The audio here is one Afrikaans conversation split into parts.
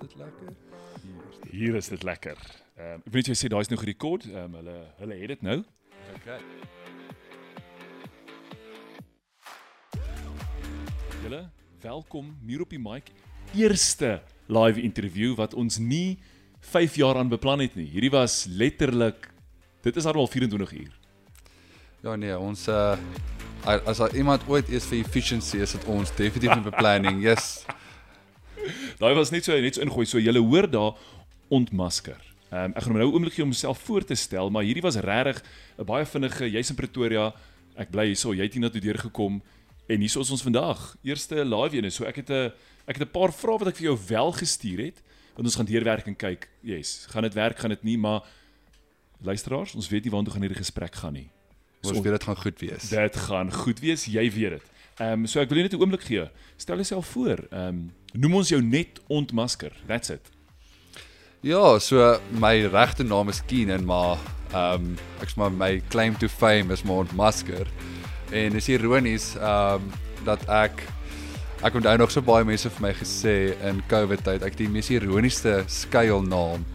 dit lekker? Hier is dit lekker. Ehm um, ek weet jy sê daai's nou gerekord. Ehm um, hulle hulle het dit nou. Okay. Julle, welkom hier op die mic. Eerste live interview wat ons nie 5 jaar aan beplan het nie. Hierdie was letterlik dit is al 24 uur. Ja nee, ons uh as daar iemand ooit is vir efficiency is dit ons definitief in beplanning. Yes. Daai was net so net so ingooi. So julle hoor daar ontmasker. Ehm um, ek gaan nou 'n oomblik gee om myself voor te stel, maar hierdie was regtig 'n baie vinnige jy's in Pretoria. Ek bly hierso, jy het hier na toe deurgekom en hierso is ons vandag. Eerste live ene. So ek het 'n ek het 'n paar vrae wat ek vir jou wel gestuur het. Want ons gaan deurwerk en kyk. Yes, gaan dit werk, gaan dit nie, maar luisteraars, ons weet nie waartoe gaan hierdie gesprek gaan nie. Ons so, weet dit gaan goed wees. Dit gaan goed wees, jy weet dit. Ehm um, so ek wil net 'n oomblik gee. Stel jouself voor. Ehm um, noem ons jou net ontmasker. That's it. Ja, so my regte naam is Keenan, maar ehm um, ek's maar my claim to fame is maar ontmasker. En is ironies ehm um, dat ek ek onthou nog so baie mense vir my gesê in COVID tyd ek die mees ironiese skuilnaam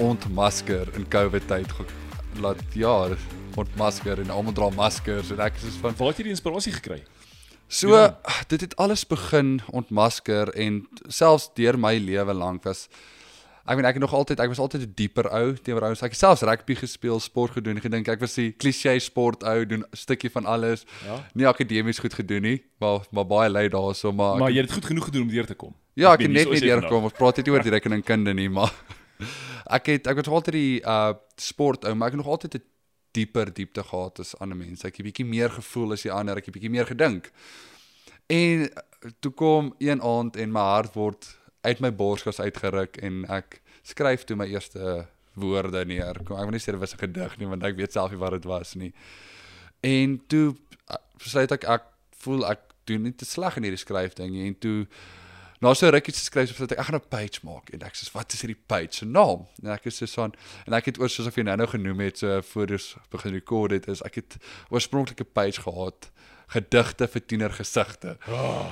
ontmasker in COVID tyd laat ja, ontmasker en almal dra maskers en ek is van waar het jy die inspirasie gekry? So ja. dit het alles begin ontmasker en selfs deur my lewe lank was ek weet ek het nog altyd ek was altyd 'n dieper ou teenoor ouens. Ek het selfs rugby gespeel, sport gedoen. Ek dink ek was die klise sport ou, doen 'n stukkie van alles. Ja. Nie akademies goed gedoen nie, maar maar baie lui daarso, maar Maar jy het dit goed genoeg gedoen om deur te kom. Ja, ek het net nie deur gekom. Ons praat net oor die rekeningkunde nie, maar ek het ek was altyd die uh sport ou, maar ek het nog altyd 'n dieper diepte gehad as ander mense. Ek het bietjie meer gevoel as die ander, ek het bietjie meer gedink. En toe kom een aand en my hart word uit my borskas uitgeruk en ek skryf toe my eerste woorde neer. Kom, ek wil nie sê dit was 'n gedig nie want ek weet self nie wat dit was nie. En toe besluit ek ek voel ek doen nie te sleg in hierdie skryf ding nie en toe na so rukkie se skryf sodat ek ek gaan 'n page maak en ek sê wat is hierdie page se naam? En ek is so van en ek het oor soos of jy nou-nou genoem het so voor ons begin rekord het is ek het oorspronklik 'n page gehad gedigte vir tiener gesigte. Oh.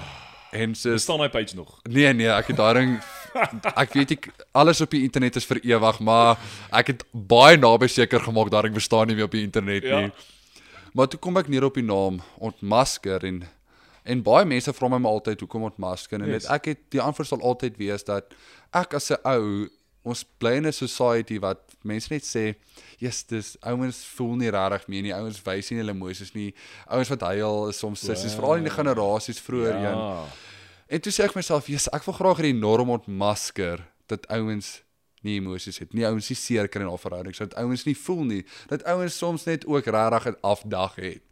En so staan my page nog. Nee nee, ek het daarin ek weet ek alles op die internet is vir ewig, maar ek het baie naby seker gemaak daarin bestaan nie meer op die internet nie. Ja. Maar toe kom ek neer op die naam ontmasker en en baie mense vra my altyd hoekom ontmasker en yes. ek het die antwoord sal altyd wees dat ek as 'n ou ons bly in 'n society wat mense net sê, "Jesus, dis ouens voel nie regtig meer nie. Ouens wys nie hulle emosies nie. Ouens wat huil is soms sissies, veral in die generasies vroeër ja. een." En toe sê ek myself, "Jesus, ek wil graag hierdie norm ontmasker dat ouens nie emosies het nie. Ouens is seer kry in 'n verhouding, sodat ouens nie voel nie. Dat ouens soms net ook regtig 'n afdag het."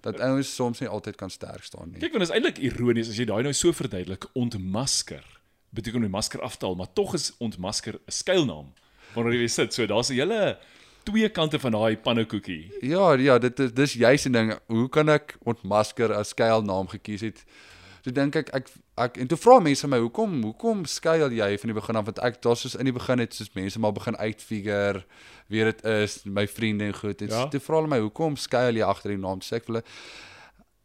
Dat ouens soms nie altyd kan sterk staan nie. Kyk, want dit is eintlik ironies as jy daai nou so verduidelik ontmasker beteken om die masker af te haal, maar tog is ontmasker 'n skuilnaam wanneer jy sit. So daar's 'n hele twee kante van daai pannekoekie. Ja, ja, dit is dis juist 'n ding. Hoe kan ek ontmasker as skuilnaam gekies het? Toe dink ek ek ek en toe vra mense my hoekom hoekom skuil jy van die begin af want ek daar's soos in die begin het soos mense maar begin uitfigure wie dit is, my vriende en goed. En ja? toe vra hulle my hoekom skuil jy agter die naam? Sê ek vir hulle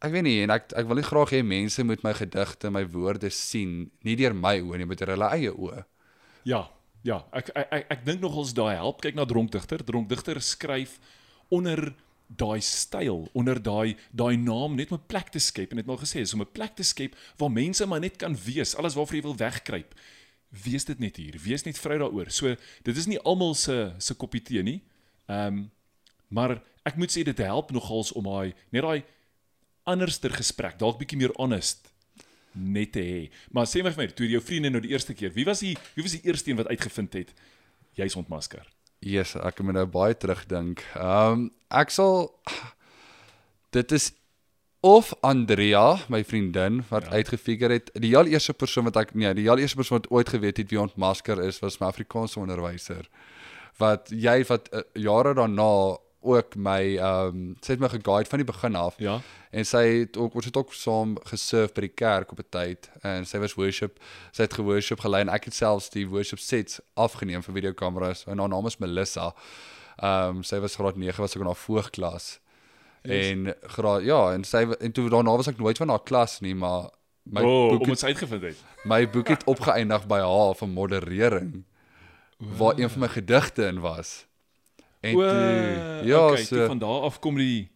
ek weet nie en ek ek wil nie graag hê mense moet my gedigte, my woorde sien nie deur my oë nie, maar deur hulle eie oë. Ja, ja, ek ek ek, ek dink nogals daai help. Kyk na Dronkdigter. Dronkdigter skryf onder daai styl, onder daai daai naam net 'n plek te skep en dit maar gesê is om 'n plek te skep waar mense maar net kan wees, alles waarvoor jy wil wegkruip. Wees dit net hier. Wees net vry daaroor. So dit is nie almal se se koppie tee nie. Ehm um, maar ek moet sê dit help nogals om daai net daai anderster gesprek, dalk bietjie meer honest net te hê. Maar sê my vir my, toe jou vriende nou die eerste keer, wie was die wie was die eerste een wat uitgevind het jy's ontmasker? Yes, ek moet nou baie terugdink. Ehm um, ek sal dit is of Andrea, my vriendin wat ja. uitgefigure het. Die heel eerste persoon wat ek nee, die heel eerste persoon wat ooit geweet het wie ontmasker is, was my Afrikaanse onderwyser. Wat jy wat uh, jare daarna ook my ehm um, sy het my geguide van die begin af. Ja. En sy het ook ons het ook saam gesurf by die kerk op 'n tyd en sy was worship. Sy het geworship gelei en ek het selfs die worship sets afgeneem vir videokameras. En haar naam is Melissa. Ehm um, sy was graad 9 was ek in haar voogklas. Yes. En graad ja, en sy en toe daarna was ek nooit van haar klas nie, maar my oh, boek het, dit uitgevind het. my boek het opgeëindig by H vir moderering waar een van my gedigte in was. En O, toe ja, okay, toe so van daar af kom die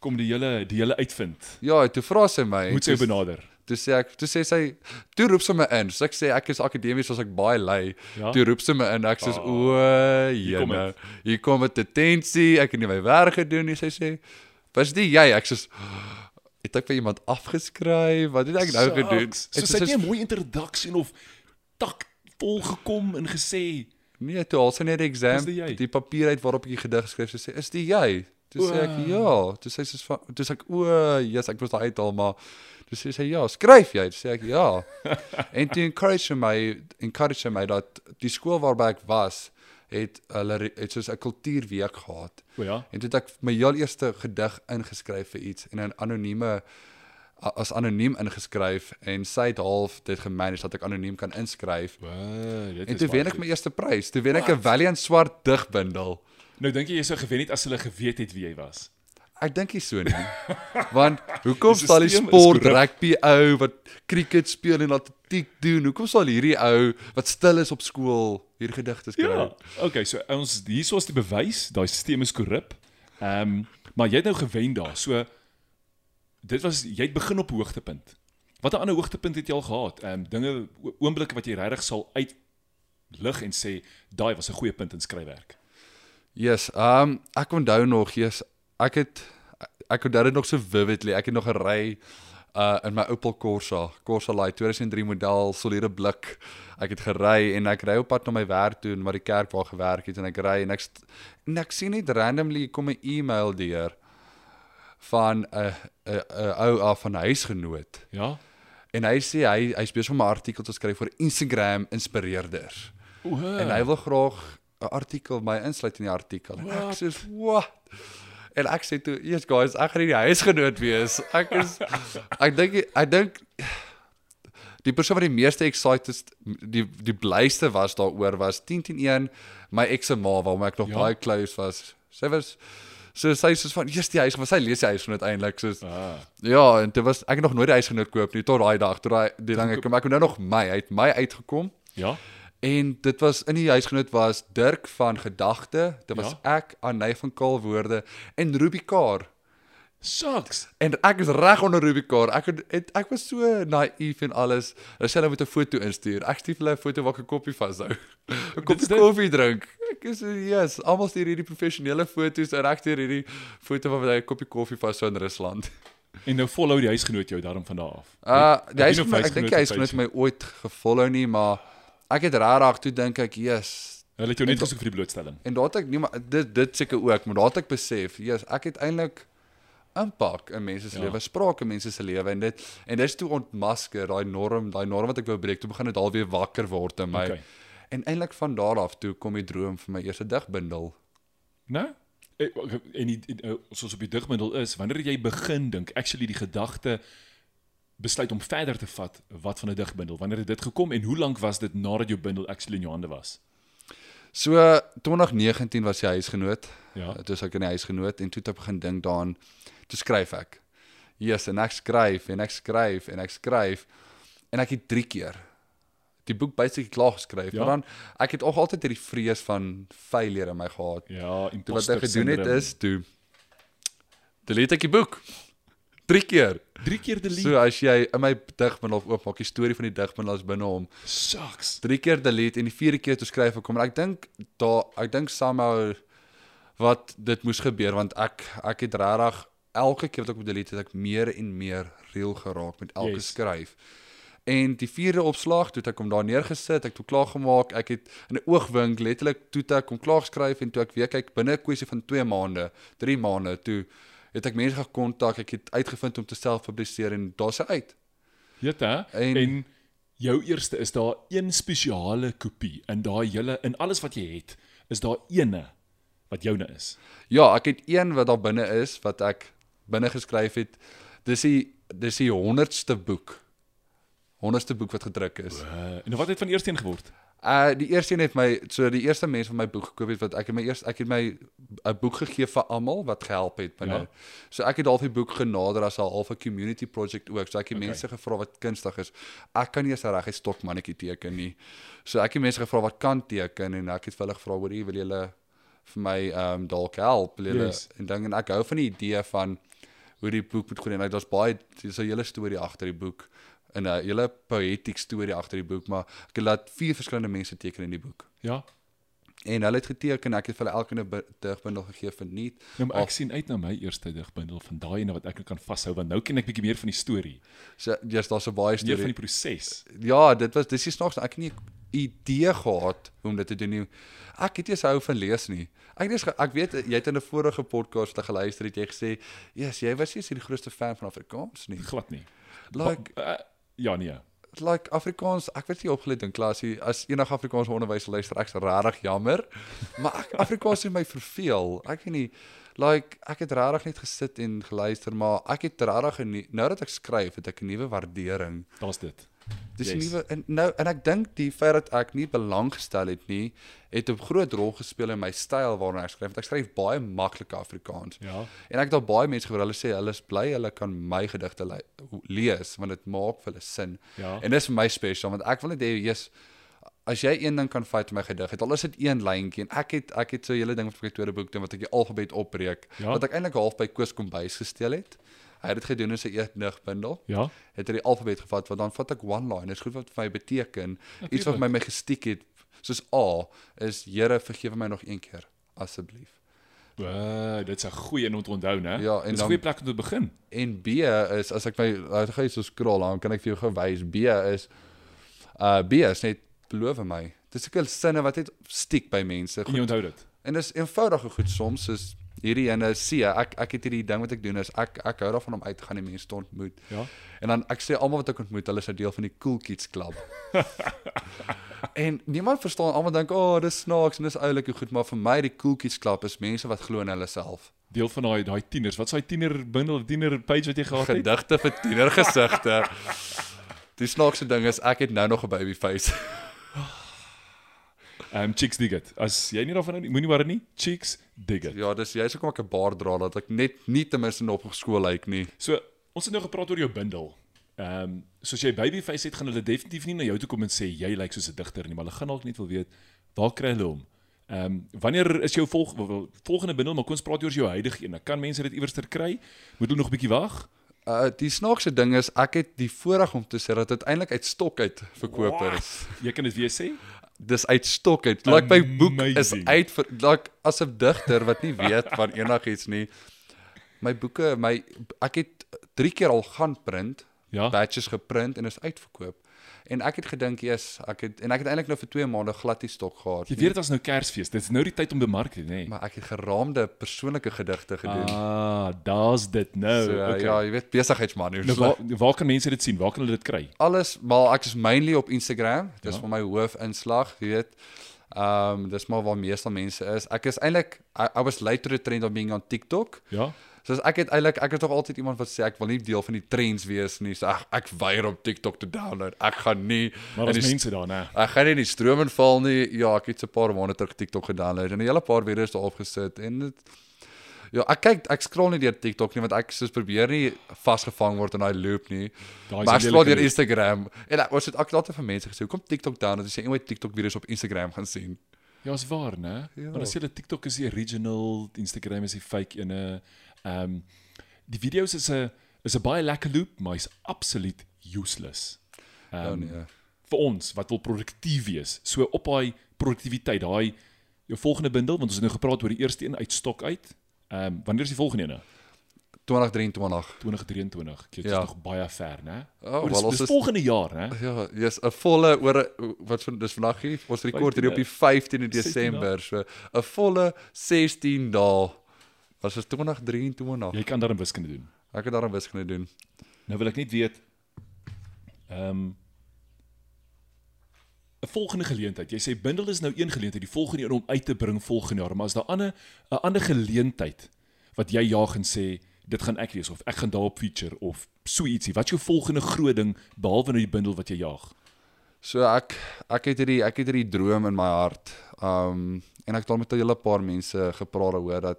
kom die hele die hele uitvind. ja, toe vra sy my Moet sy toe- benader. Toe sê ek, toe sê sy, toe roep sy my in. So ek sê ek is akademies, so ek baie lui. Ja? Toe roep sy my in. Ek sê Ah, o, jene. Hier kom dit detensie. Ek het nie my werk gedoen nie. Sy sê, "Was dit jy?" Ek sê, "Het ek vir iemand afgeskryf? Wat het ek nou gedoen?" Sucks. En So toe sy het nie 'n mooi introduksie of tak vol gekom en gesê Nee, toe al sy net die exam, jy? die papier uit waarop ek die gedig geskryf, sy sê, "Is dit jy?" Toe sê ek. "Ja." Toe sê sy soos toe sê ek, "O, yes, ek moes daai uithaal, maar toe sê sy, "Ja, skryf jy?" Toe sê ek, "Ja." en toe encourage my, encourage my dat die skool waarby ek was, het hulle het soos 'n kultuurweek gehad. O ja. En toe het ek my heel eerste gedig ingeskryf vir iets en 'n anonieme as anoniem ingeskryf en sy het half dit gemanage dat ek anoniem kan inskryf. Wow, dit En is toe wen ek my eerste prys. Toe wen ek 'n Valiant swart digbundel. Nou dink jy jy sou gewen het as hulle geweet het wie jy was. Ek dink nie so nie. Want hoekom sal die sport rugby ou wat cricket speel en atletiek doen? Hoekom sal hierdie ou wat stil is op skool hier gedigte skryf? Ja. Okay, so ons hierso is die bewys, daai stelsel is korrup. Ehm, um, maar jy het nou gewen daar. So dit was jy het begin op hoogtepunt. Watter ander hoogtepunt het jy al gehad? Ehm um, dinge oomblikke wat jy regtig sal uit lig en sê daai was 'n goeie punt in skryfwerk. Yes, um ek onthou nog, yes, ek het ek onthou dit nog so vividly. Ek het nog 'n ry uh in my Opel Corsa, Corsa Light 2003 model, soliede blik. Ek het gery en ek ry op pad na my werk toe en waar die kerk waar gewerk het en ek ry en ek en ek sien net randomly kom 'n e-mail deur van 'n 'n 'n ou af van 'n huisgenoot. Ja? En hy sê hy hy's besig om 'n artikel te skryf vir Instagram inspireerders. O, En hy wil graag 'n artikel my insluit in die artikel. En ek sê, "Wat?" En ek sê toe, "Yes guys, ek gaan nie die huisgenoot wees." Ek is ek dink ek dink die persoon wat die meeste excited die die blyste was daaroor was 10-10-1 my ex se ma waarmee ek nog ja. baie close was. Sy was so sy soos van, "Yes, die huis, maar sy lees die huisgenoot eintlik soos Ah. Ja, en dit was ek het nog nooit die huisgenoot koop nie tot daai dag, tot daai die ding ek kom ek onthou nog my, hy het my uitgekom. Ja? En dit was in die huisgenoot was Dirk van Gedagte, dit was Ja. ek, Anay van Kaalwoorde en Ruby Kaar. Sucks. En ek is reg onder Kaar. Ek het, ek was so naïef en alles. Hulle sê hulle moet 'n foto instuur. Ek stuur hulle 'n foto waar ek 'n koppie vashou. 'n Koppie koffie drink. Ek is yes, almal stuur hierdie professionele foto's en ek stuur hierdie foto van 'n koppie koffie vashou in Rusland. En nou follow die huisgenoot jou daarom van daar af. Uh die huisgenoot, ek dink die huisgenoot my ooit gefollow nie, maar ek het regtig toe dink ek, yes, Hulle het jou net gesoek vir die blootstelling. En daar het ek nie maar dit dit seker ook, maar daar het ek besef, yes, ek het eintlik impak in mense se Ja. lewe, spraak in mense se lewe en dit en dit is toe ontmasker daai norm, daai norm wat ek wou breek, toe begin dit alweer wakker word in my. Okay. En eintlik van daar af toe kom die droom vir my eerste digbundel. Né? Eh, En die, en, eh, soos op die digmiddel is, wanneer jy begin dink, actually die gedagte besluit om verder te vat wat van 'n digbundel. Wanneer het dit gekom en hoe lank was dit nadat jou bundel actually in jou hande was? So 2019 was jy huisgenoot. Ja. Toe is ek in die huisgenoot en toe het ek begin dink daaraan, toe skryf ek. Yes, en ek skryf en ek skryf en ek skryf en ek het 3 keer die boek basically klaar geskryf. Ja. Maar dan ek het ook altyd hierdie vrees van failure in my gehad. Ja, Toe wat ek gedoen het is toe delete ek die boek. 3 keer. 3 keer delete. So as jy in my digbundel oopmaak, die storie van die digbundel is binne hom. Sucks. 3 keer delete en die vierde keer toe skryf ek kom. En ek dink daar ek dink somehow wat dit moes gebeur want ek ek het regtig elke keer wat ek op delete het ek meer en meer reël geraak met elke Yes. skryf. En die vierde opslag toe het ek hom daar neergesit, ek het hom klaar gemaak. Ek het in 'n oogwink letterlik toe ek hom klaar geskryf en toe ek weer kyk binne 'n kwessie van 2 maande, 3 maande toe het ek mense gekontak, ek het uitgevind om te self publiseer en daar's hy uit. Hè? En- En jou eerste is daar een spesiale kopie in daai hele in alles wat jy het, is daar eene wat joune is. Ja, ek het een wat daar binne is wat ek binne geskryf het. Dis die dis die 100ste boek. 100ste boek wat gedruk is. Uh, en wat het van eerste een geword? Uh die eerste een het my so die eerste mens wat my boek gekoop het wat ek het my eers ek het my 'n boek gegee vir almal wat gehelp het binne. Ja. So ek het half die boek genader as 'n half 'n community project ook. So ek het Okay. mense gevra wat kunstig is. Ek kan nie eens 'n reguit stokmannetjie teken nie. So ek het mense gevra wat kan teken en ek het vir hulle gevra hoor jy wil julle vir my ehm um, dalk help julle Yes. en ding en ek hou van die idee van hoe die boek moet gaan en like, daar's baie dis 'n hele storie agter die boek en 'n hele poetic storie agter die boek maar ek het laat vier verskillende mense teken in die boek. Ja. En hulle het geteken, ek het vir hulle elkeen 'n bu- digbundel gegee vir nuut. Nou maar ek Of- sien uit na my eerste digbundel van daai ene wat ek nou kan vashou want nou ken ek bietjie meer van die storie, So jy's daar's 'n baie meer van storie. die proses. Ja, dit was dis is snaaks, ek nie idee gehad hoe om dit te doen nie. Ek het eens hou van lees nie. Ek het eers ek weet jy het in 'n vorige podcast te geluister het jy gesê, "Jesus, jy was nie die grootste fan van Afrikaans nie." Glad nie. Like Ba- uh, ja nee. like Afrikaans, ek werd nie opgeleid in klasie as enige Afrikaans onderwys luister, ek's regtig jammer. Maar ek, Afrikaans het my verveel. Ek weet nie like ek het regtig net gesit en geluister, maar ek het regtig nou dat ek skryf, het ek 'n nuwe waardering. Daar's dit. Dis Yes. nuwe en nou en ek dink die feit dat ek nie belang gestel het nie, het 'n groot rol gespeel in my styl waarna ek skryf. Want ek skryf baie maklike Afrikaans. Ja. En ek het al baie mense gehoor, hulle sê hulle is bly hulle kan my gedigte le lees want dit maak vir hulle sin. Ja. En dis vir my spesiaal want ek wil net hê jy's as jy een ding kan vat in my gedig, het al is dit een lyntjie en ek het ek het so 'n hele ding ek my tweede boek doen wat ek die alfabet opbreek Ja. wat ek eintlik half by Koos Kombuis gesteel het. Hy het dit gedoen in sy eerste digbundel Ja. het hy die alfabet gevat want dan vat ek one line is goed wat vir my beteken iets wat my my gestiek het soos A is Here vergewe my nog een keer asseblief Uh, dit's 'n goeie een om te onthou, né? Ja, en Dis 'n goeie plek om te begin. en B is as ek my as ek so scroll dan kan ek vir jou gou wys B is uh B is net beloof my dis sulke sinne wat net stiek by mense En jy goed onthou dit. en dis eenvoudige goed soms is hierdie ene C ek ek het hierdie ding wat ek doen is ek ek hou daarvan om uit te gaan en mense te ontmoet Ja. En dan ek sê almal wat ek ontmoet, hulle is 'n deel van die Cool Kids Club. en niemand verstaan, almal dink, "O, oh, dis snaaks en dis oulike goed," maar vir my die Cool Kids Club is mense wat glo in hulle self. Deel van daai daai tieners. Wat is daai tiener bundel, tiener page wat jy gehad het? Gedigte vir tienergesigte. die snaakste ding is ek het nou nog 'n baby face. Um chicks dig it. As jy nie daarvan hou nie, moenie worry nie. Chicks dig it. ja, dis jy's hoekom ek 'n baard dra dat ek net nie ten minste op skool lyk nie. So, ons het nou gepraat oor jou bundel. Ehm, um, soos jy babyface het, gaan hulle definitief nie na jou toe kom en sê jy lyk soos 'n digter nie, maar hulle gaan dalk net wil weet waar kry hulle hom. Ehm, um, wanneer is jou volg, volgende bundel? Maar kom ons praat oor jou huidige een. Kan mense dit iewers ter kry? Moet hulle nog 'n bietjie wag? Uh die snaakste ding is ek het die voorreg om te sê dat dit eintlik uit stok uit verkoop is. Jy kan dit weer sê? Dis uit stok uit. Like my boek is uit vir like as 'n digter wat nie weet van enigiets nie. My boeke, my ek het 3 keer al gaan print, Ja. batches geprint en is uitverkoop. En ek het gedink, "Jesus, ek het en ek het eintlik nou vir 2 maande glad nie stok gehad Jy weet dit as nou Kersfees. Dit is nou die tyd om bemark te, nê? Nee. Maar ek het geraamde persoonlike gedigte gedoen. Ah, daar's dit nou. so, okay. ja, jy weet besigheidsman. Nou, waar, waar kan mense dit sien? Waar kan hulle dit kry? alles maar ek is mainly op Instagram. Dis Ja. vir my hoofinslag, jy weet. Ehm um, dis maar waar meeste mense is. Ek is eintlik I, I was late to the trend on being on TikTok. Ja. So as ek het eintlik ek is tog altyd iemand wat sê ek wil nie deel van die trends wees nie. So ek, ek weier om TikTok te download. Ek gaan nie Maar daar's mense daar, né? Ek gaan nie in die stroom inval nie. Ja, ek het so 'n paar maande terug TikTok gedownload en 'n hele paar video's daarop gesit en dit Ja, ek kyk ek scroll nie deur TikTok nie want ek soos probeer nie vasgevang word in daai loop nie. Daai Maar ek scroll deur Instagram en ek was dit ek het altyd vir mense gesê, hoekom TikTok download as jy eendag TikTok video's op Instagram gaan sien? Ja, is waar, né? Ja. Maar dan sê hulle TikTok is die original, Instagram is die fake ene. Ehm um, die video's is 'n is 'n baie lekker loop, maar is absoluut useless. Ehm Oh um, nee. vir ons wat wil produktief wees. So op daai produktiwiteit, daai jou volgende bundel, want ons het nou gepraat oor die eerste een uit stok uit. Ehm um, wanneer is die volgende een? 2023. 2023. Dit is Ja. nog baie ver, né? Oh, Oh, dis, wel, dis is- volgende jaar, né? Ja, jy's 'n volle oor wat van dis vandag hier. Ons rekord hier op die 15de 16 Desember. So 'n volle 16 dae. Was dit 2023? Jy kan daarin wiskunde doen. Ek het daarin wiskunde doen. Nou wil ek net weet ehm um, 'n volgende geleentheid. Jy sê bundel is nou een geleentheid, die volgende een om uit te bring volgende jaar, maar as daar 'n ander 'n ander geleentheid wat jy jaag en sê dit gaan ek wees of ek gaan daarop feature of so ietsie. Wat is jou volgende groot ding behalwe nou die bundel wat jy jaag? So ek ek het hierdie ek het hierdie droom in my hart. Um en ek het al met 'n hele paar mense gepraat oor dat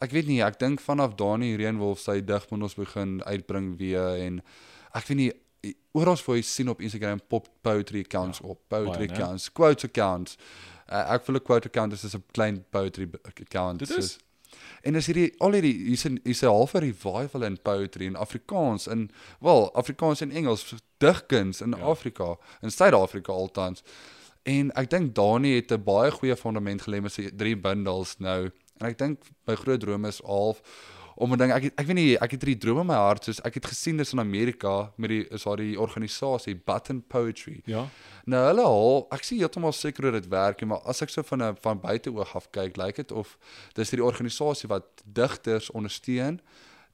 ek weet nie, ek dink vanaf Dani Reenwolf sy digbundels begin uitbring weer en ek weet nie oral waar jy sien op Instagram pop poetry accounts ja, op, poetry baie, accounts, quote accounts. Uh, ek voel 'n quote account is 'n klein poetry account. Dit is En as hierdie al hierdie hier's 'n hier's 'n half revival in poetry in Afrikaans in wel Afrikaans en Engels digkuns in ja. Afrika in Suid-Afrika altans. En ek dink Dani het 'n baie goeie fondament gelê met sy drie bundels nou. En ek dink my groot droom is half om 'n ding ek ek weet nie ek het drie drome in my hart soos ek het gesien dis in Amerika met die is daar die organisasie Button Poetry. Ja. Nou hulle al ek sien heeltemal seker hoe dit werk maar as ek so van 'n van buite oog af kyk lyk dit of dis hierdie organisasie wat digters ondersteun,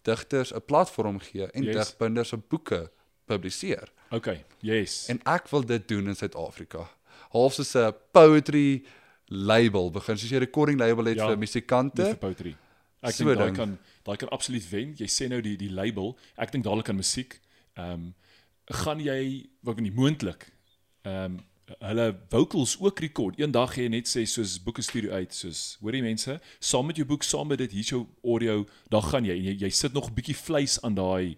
digters 'n platform gee en yes. digbinders se boeke publiseer. Okay. Yes. En ek wil dit doen in Suid-Afrika. Half soos 'n poetry label begin soos jy 'n recording label het ja, vir musikante. Vir poetry. Ek so dink daai kan daai kan absoluut wen. Jy sê nou die die label. Ek dink dadelik aan musiek. Ehm um, gaan jy wat nie moontlik ehm um, hulle vocals ook rekord. Eendag gee jy net sê soos boeke studio uit soos hoorie mense, saam met jou boek, saam met dit hier jou audio, dan gaan jy en jy, jy sit nog 'n bietjie vleis aan daai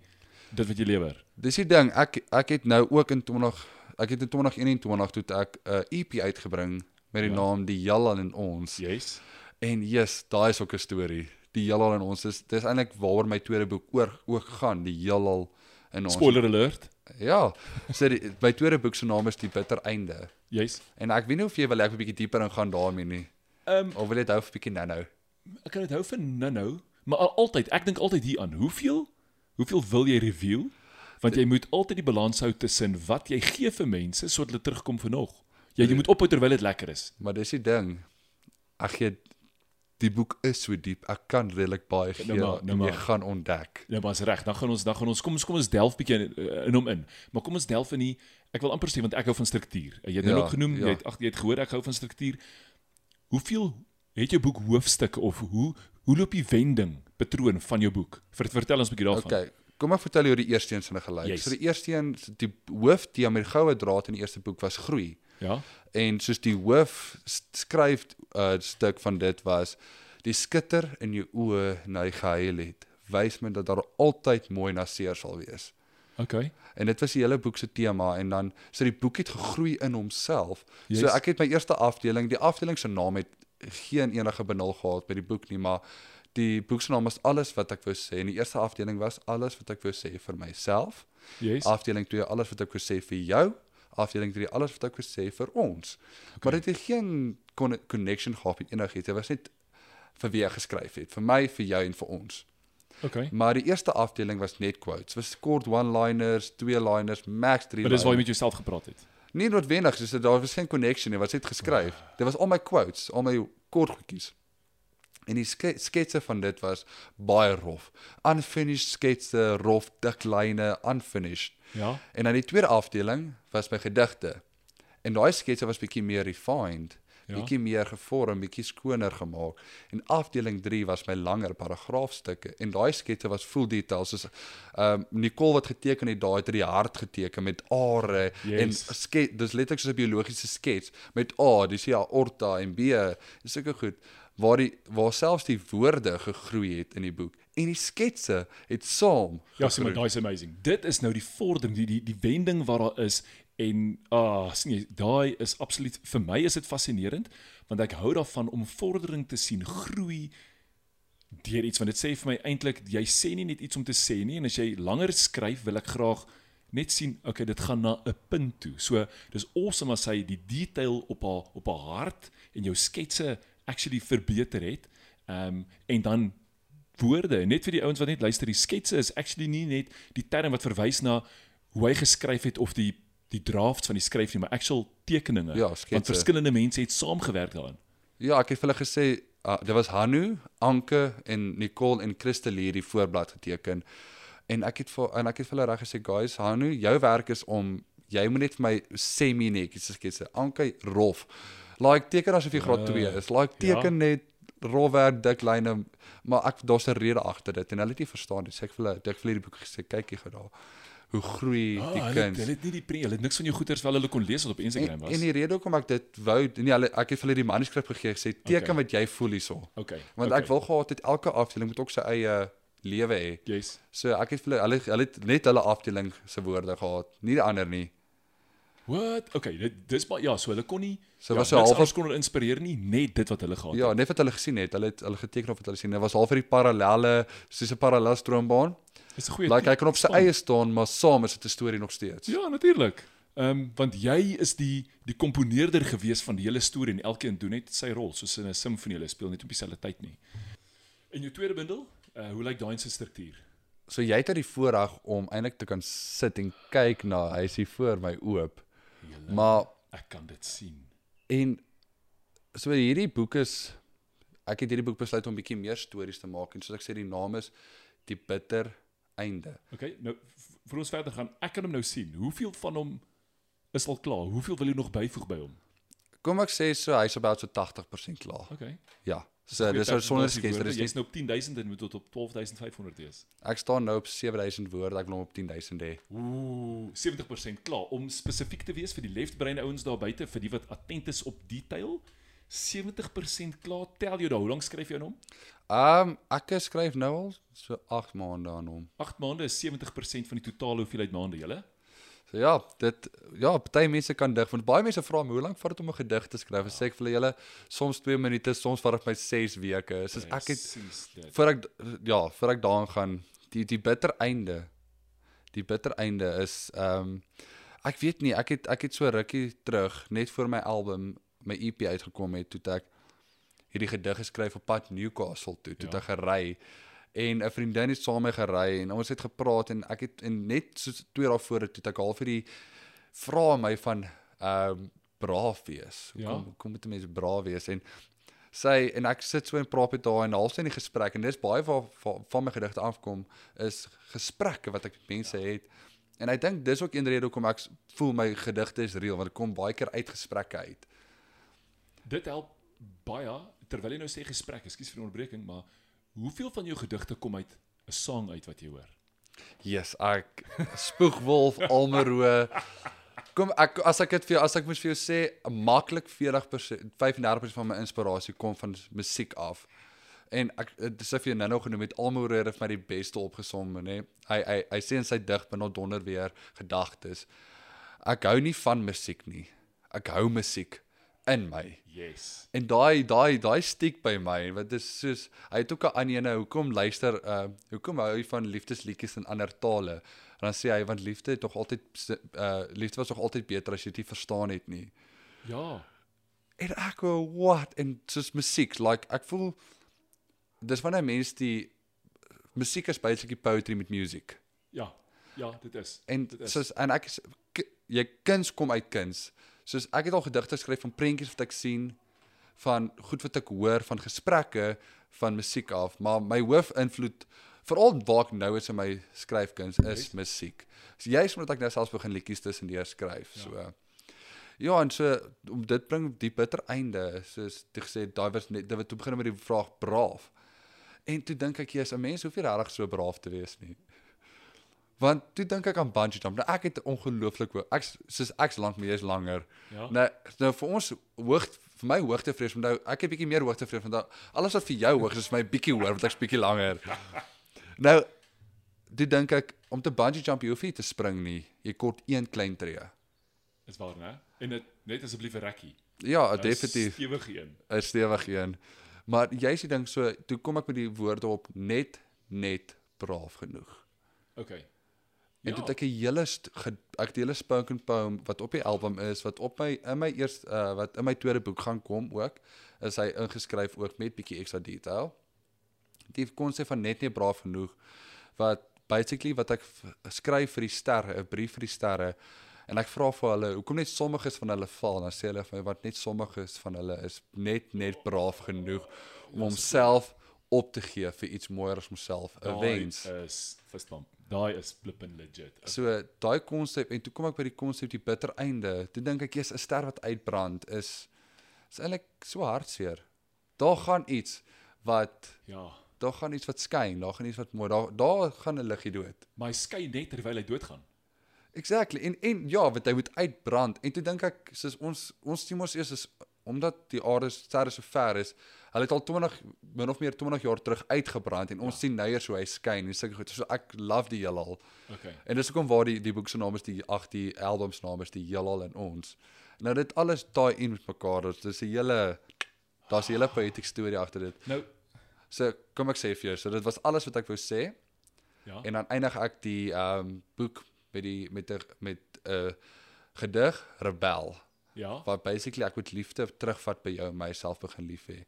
dit wat jy lewer. Dis die ding. Ek ek het nou ook in 20 ek het in 2021 toe ek 'n uh, EP uitgebring met die ja. naam Die Jalal en ons. Yes. En yes, daai is ook 'n storie die heelal in ons is dis eintlik waaroor my tweede boek oor ook gaan die heelal in ons. Spoiler alert. Ja so die, my tweede boek se naam is die bitter einde. Yes en ek weet nie of jy wil ek 'n bietjie dieper ingaan daarmee nie. Um, of wil jy dit hou vir bietjie nou-nou? ek kan dit hou vir nou-nou maar al, altyd ek dink altyd hier aan hoeveel hoeveel wil jy reveal? Want jy moet altyd die balans hou tussen wat jy gee vir mense sodat hulle terugkom vir nog jy, jy moet ophou terwyl dit lekker is maar dis die ding ek gee die boek is so diep. Ek kan redelik baie gee nou maar, nou en jy maar. gaan ontdek. Ja, maar is reg. Dan gaan ons dan gaan ons kom ons kom ons delf bietjie in, in hom in. Maar kom ons delf in die ek wil amper sê want ek hou van struktuur. Jy het nou ja, ook genoem, ja. jy het ag jy het gehoor ek hou van struktuur. Hoeveel het jou boek hoofstukke of hoe hoe loop die wending patroon van jou boek? Vertel ons 'n bietjie daarvan. Okay. Kom ek vertel jou die eerste een sinne gelyk. Yes. So die eerste een die hoof die met goue draad in die eerste boek was groei. Ja. En soos die hoof skryf 'n uh, stuk van dit was die skitter in jou oë na die geheil het. Wys my dat daar altyd mooi na seer sal wees. OK. En dit was die hele boek se tema en dan so die boek het gegroei in homself. Yes. So ek het my eerste afdeling, die afdeling se naam het geen enige benul gehad by die boek nie, maar die boek se naam was alles wat ek wou sê. En die eerste afdeling was alles wat ek wou sê vir myself. Yes. Afdeling 2 alles wat ek wou sê vir jou afdeling 3 alles wat ek wou sê vir ons. Okay. Maar dit het geen connection gehad met enigiets. Dit was net vir wie ek geskryf het, vir my, vir jou en vir ons. OK. Maar die eerste afdeling was net quotes. Was kort one-liners, twee-liners, max 3. Maar dis waar jy met jouself gepraat het. Nie noodwendig, dis daar was geen connection nie, wat het geskryf. Oh. Dit was al my quotes, al my kort goedjies. En die ske sketse van dit was baie rof. Unfinished sketse, rof, dik lyne, unfinished. Ja. En dan die tweede afdeling was my gedigte. En daai sketse was bietjie meer refined, ja. bietjie meer gevorm, bietjie skoner gemaak. En afdeling 3 was my langer paragraafstukke en daai sketse was full details soos ehm um, Nicole wat geteken het daai het die hart geteken met are yes. en skets dis letterlik soos 'n biologiese skets met A, dis ja aorta en B, is seker goed waar die waar selfs die woorde gegroei het in die boek en die sketse het saam. Ja, so maar daai is amazing. Dit is nou die vordering, die die die wending wat daar is en ah, sien jy, daai is absoluut vir my is dit fascinerend want ek hou daarvan om vordering te sien, groei deur iets want dit sê vir my eintlik jy sê nie net iets om te sê nie en as jy langer skryf wil ek graag net sien okay dit gaan na 'n punt toe. So dis awesome as hy die detail op haar op haar hart en jou sketse actually verbeter het. Ehm um, en dan woorde. Net vir die ouens wat net luister, die sketse is actually nie net die term wat verwys na hoe hy geskryf het of die die drafts van die skryf nie, maar actual tekeninge. Ja, want verskillende mense het saamgewerk daaraan. Ja, ek het vir hulle gesê uh, dit was Hanu, Anke en Nicole en Christel hier die voorblad geteken. En ek het vir en ek het vir hulle reg gesê, guys, Hanu, jou werk is om jy moet net vir my semi netjies sketse. Anke rof. Like teken asof jy graad 2 is. Like teken ja. net rowwerk dik lyne maar ek daar's 'n rede agter dit en hulle het nie verstaan dit sê ek vir hulle dik vir hierdie boek gesê kyk hier gou daar hoe groei Ah, die hulle, kuns. hulle het nie die pre, hulle het niks van jou goeders wel hulle kon lees wat op Instagram En, was. en die rede hoekom ek dit wou, nee, hulle ek het vir hulle die manuskrip gegee gesê teken Okay. wat jy voel hierso. okay. Want okay. ek wil gehad het elke afdeling moet ook sy eie lewe hê. Yes. So ek het vir hulle hulle het net hulle afdeling se woorde gehad, nie die ander nie. What? Okay, dit dis maar ja, so hulle kon nie So ja, was so niks half- anders kon hulle inspireer nie, net dit wat hulle gehad Ja, het. net wat hulle gesien het, hulle het hulle geteken of wat hulle sien. Dit was half vir die parallelle, soos 'n parallel stroombaan. Dis 'n goeie Like hy kan op sy span. eie staan, maar saam is dit 'n storie nog steeds. Ja, natuurlik. Ehm um, want jy is die die komponeerder gewees van die hele storie en elkeen doen net sy rol, soos in 'n simfonie, hulle speel net op dieselfde tyd nie. En jou tweede bundel, uh, hoe lyk daai se struktuur? So jy het uit die voorreg om eintlik te kan sit en kyk na hy is hier voor my oop. Julle, Maar ek kan dit sien. en so hierdie boek is ek het hierdie boek besluit om bietjie meer stories te maak en soos ek sê die naam is Die bitter einde. Okay, nou vir ons verder gaan, ek kan hom nou sien. Hoeveel van hom is al klaar? Hoeveel wil jy nog byvoeg by hom? Kom ek sê so hy's about so 80% klaar. Okay. Ja. So dis is sonder skets, Jy dis is nou op 10000 en moet tot op 12500 wees. ek staan nou op 7000 woorde, ek wil hom op 10000 hê. Ooh, 70% klaar om spesifiek te wees vir die left brain ouens daar buite vir die wat attent is op detail. 70% klaar. Tel jou daar. Hoe lank skryf jy aan hom? Ehm um, ek skryf nou al so 8 maande aan hom. 8 maande is 70% van die totale hoeveelheid maande, julle. So ja, dit ja, party mense kan dig want baie mense vra my hoe lank vat dit om 'n gedig te skryf? Ja. Sê ek vir hulle soms 2 minute, soms vat dit my 6 weke. Soos ek het voor ek ja, voor ek daaraan gaan, die die bitter einde. Die bitter einde is ehm um, ek weet nie, ek het ek het so rukkie terug net voor my album, my EP uitgekom het, toe ek hierdie gedig geskryf op pad Newcastle toe, toe ja. ek gery en 'n vriendin het saam met my gery en ons het gepraat en ek het en net so twee dae voor toe het ek half hierdie vra my van ehm um, braaf wees. Ja. Kom kom met mense braaf wees en sy en ek sit so en praat met haar en half in die gesprek en dis baie waar, waar van my gedigte afkom is gesprekke wat ek met mense ja. het. En ek dink dis ook een rede hoekom ek voel my gedigte is reël want dit kom baie keer uit gesprekke uit. Dit help baie terwyl jy nou sê gesprek, ekskuus vir die onderbreking, maar hoeveel van jou gedigte kom uit 'n sang uit wat jy hoor? Yes, ek spoegwolf Almero. Kom ek as ek dit vir jou as ek moet vir jou sê, maklik 40% 35% van my inspirasie kom van musiek af. En ek dis of jy nou nog genoem het Almero het my die beste opgesom, nê. Hy hy hy sê in sy dig binne donder weer gedagtes. Ek hou nie van musiek nie. Ek hou musiek in my. Yes. En daai daai daai stiek by my wat is soos hy het ook 'n ander ene hoekom luister uh hoekom hou hy van liefdesliedjies in ander tale en dan sê hy want liefde het tog altyd uh liefde was tog altyd beter as jy dit verstaan het nie Ja. en ek go what en soos musiek like ek voel dis wanneer mense die musiek is basically poetry met music Ja. Ja, dit is. En dit is. soos en ek is jy kuns kom uit kuns. Soos ek het al gedigte geskryf van prentjies wat ek sien, van goed wat ek hoor, van gesprekke, van musiek af, maar my hoofinvloed veral waar ek nou is in my skryfkuns is Juist. musiek. So juist omdat ek nou selfs begin liedjies tussendeur skryf, ja. so. Ja, en so om dit bring die bitter einde, soos jy gesê daai was net dit het begin met die vraag braaf. En toe dink ek jy's 'n mens hoef nie regtig so braaf te wees nie. Want toe dink ek aan bungee jump. Nou ek het ongelooflik. Ek soos ek's lank meer is langer. Ja. Nou nou vir ons hoog vir my hoogtevrees want nou ek het bietjie meer hoogtevrees want nou, alles wat vir jou hoog is is my bietjie hoër want ek's bietjie langer. Nou toe dink ek om te bungee jump jy hoef nie te spring nie. Jy kort een klein tree. Is waar, né? En dit net asseblief 'n rekkie. Ja, Dis definitief. Stewig een. 'n stewige een. Maar jy's die ding so toe kom ek met die woorde op net net braaf genoeg. Okay. En ja. toe het ek 'n hele ek 'n hele spoken poem wat op die album is wat op my in my eerste uh, wat in my tweede boek gaan kom ook is hy ingeskryf ook met bietjie ekstra detail. Die konsep van net nie braaf genoeg wat basically wat ek skryf vir die sterre, 'n brief vir die sterre en ek vra vir hulle hoekom net sommiges van hulle val dan sê hulle vir my wat net sommiges van hulle is net net braaf genoeg om homself op te gee vir iets mooier as homself 'n wens. is verstamp. Daai is flippin legit. So daai konsep en toe kom ek by die konsep die bitter einde. Toe dink ek jy's 'n ster wat uitbrand is is eintlik so hartseer. Daar gaan iets wat Ja. daar gaan iets wat skyn, daar gaan iets wat mooi. Daar daar gaan 'n liggie dood. Maar hy skei net terwyl hy doodgaan. Exactly. En en ja, wat hy moet uitbrand. En toe dink ek soos ons ons sien mos eers is omdat die aarde sterre so ver is, hulle het al 20 min of meer 20 jaar terug uitgebrand en ons ja. sien nou eers hoe hy skyn en sulke goed. So ek love die heelal. Okay. En dis hoekom waar die die boek se naam is die ag die album se naam is die heelal in ons. Nou dit alles daai in met mekaar. Dis 'n hele daar's 'n hele poetic storie agter dit. Nou, So kom ek sê vir jou, so dit was alles wat ek wou sê. ja. En dan eindig ek die ehm um, boek met die met 'n met 'n uh, gedig Rebel Ja. wat basically ek moet liefde terugvat by jou en myself begin lief hê.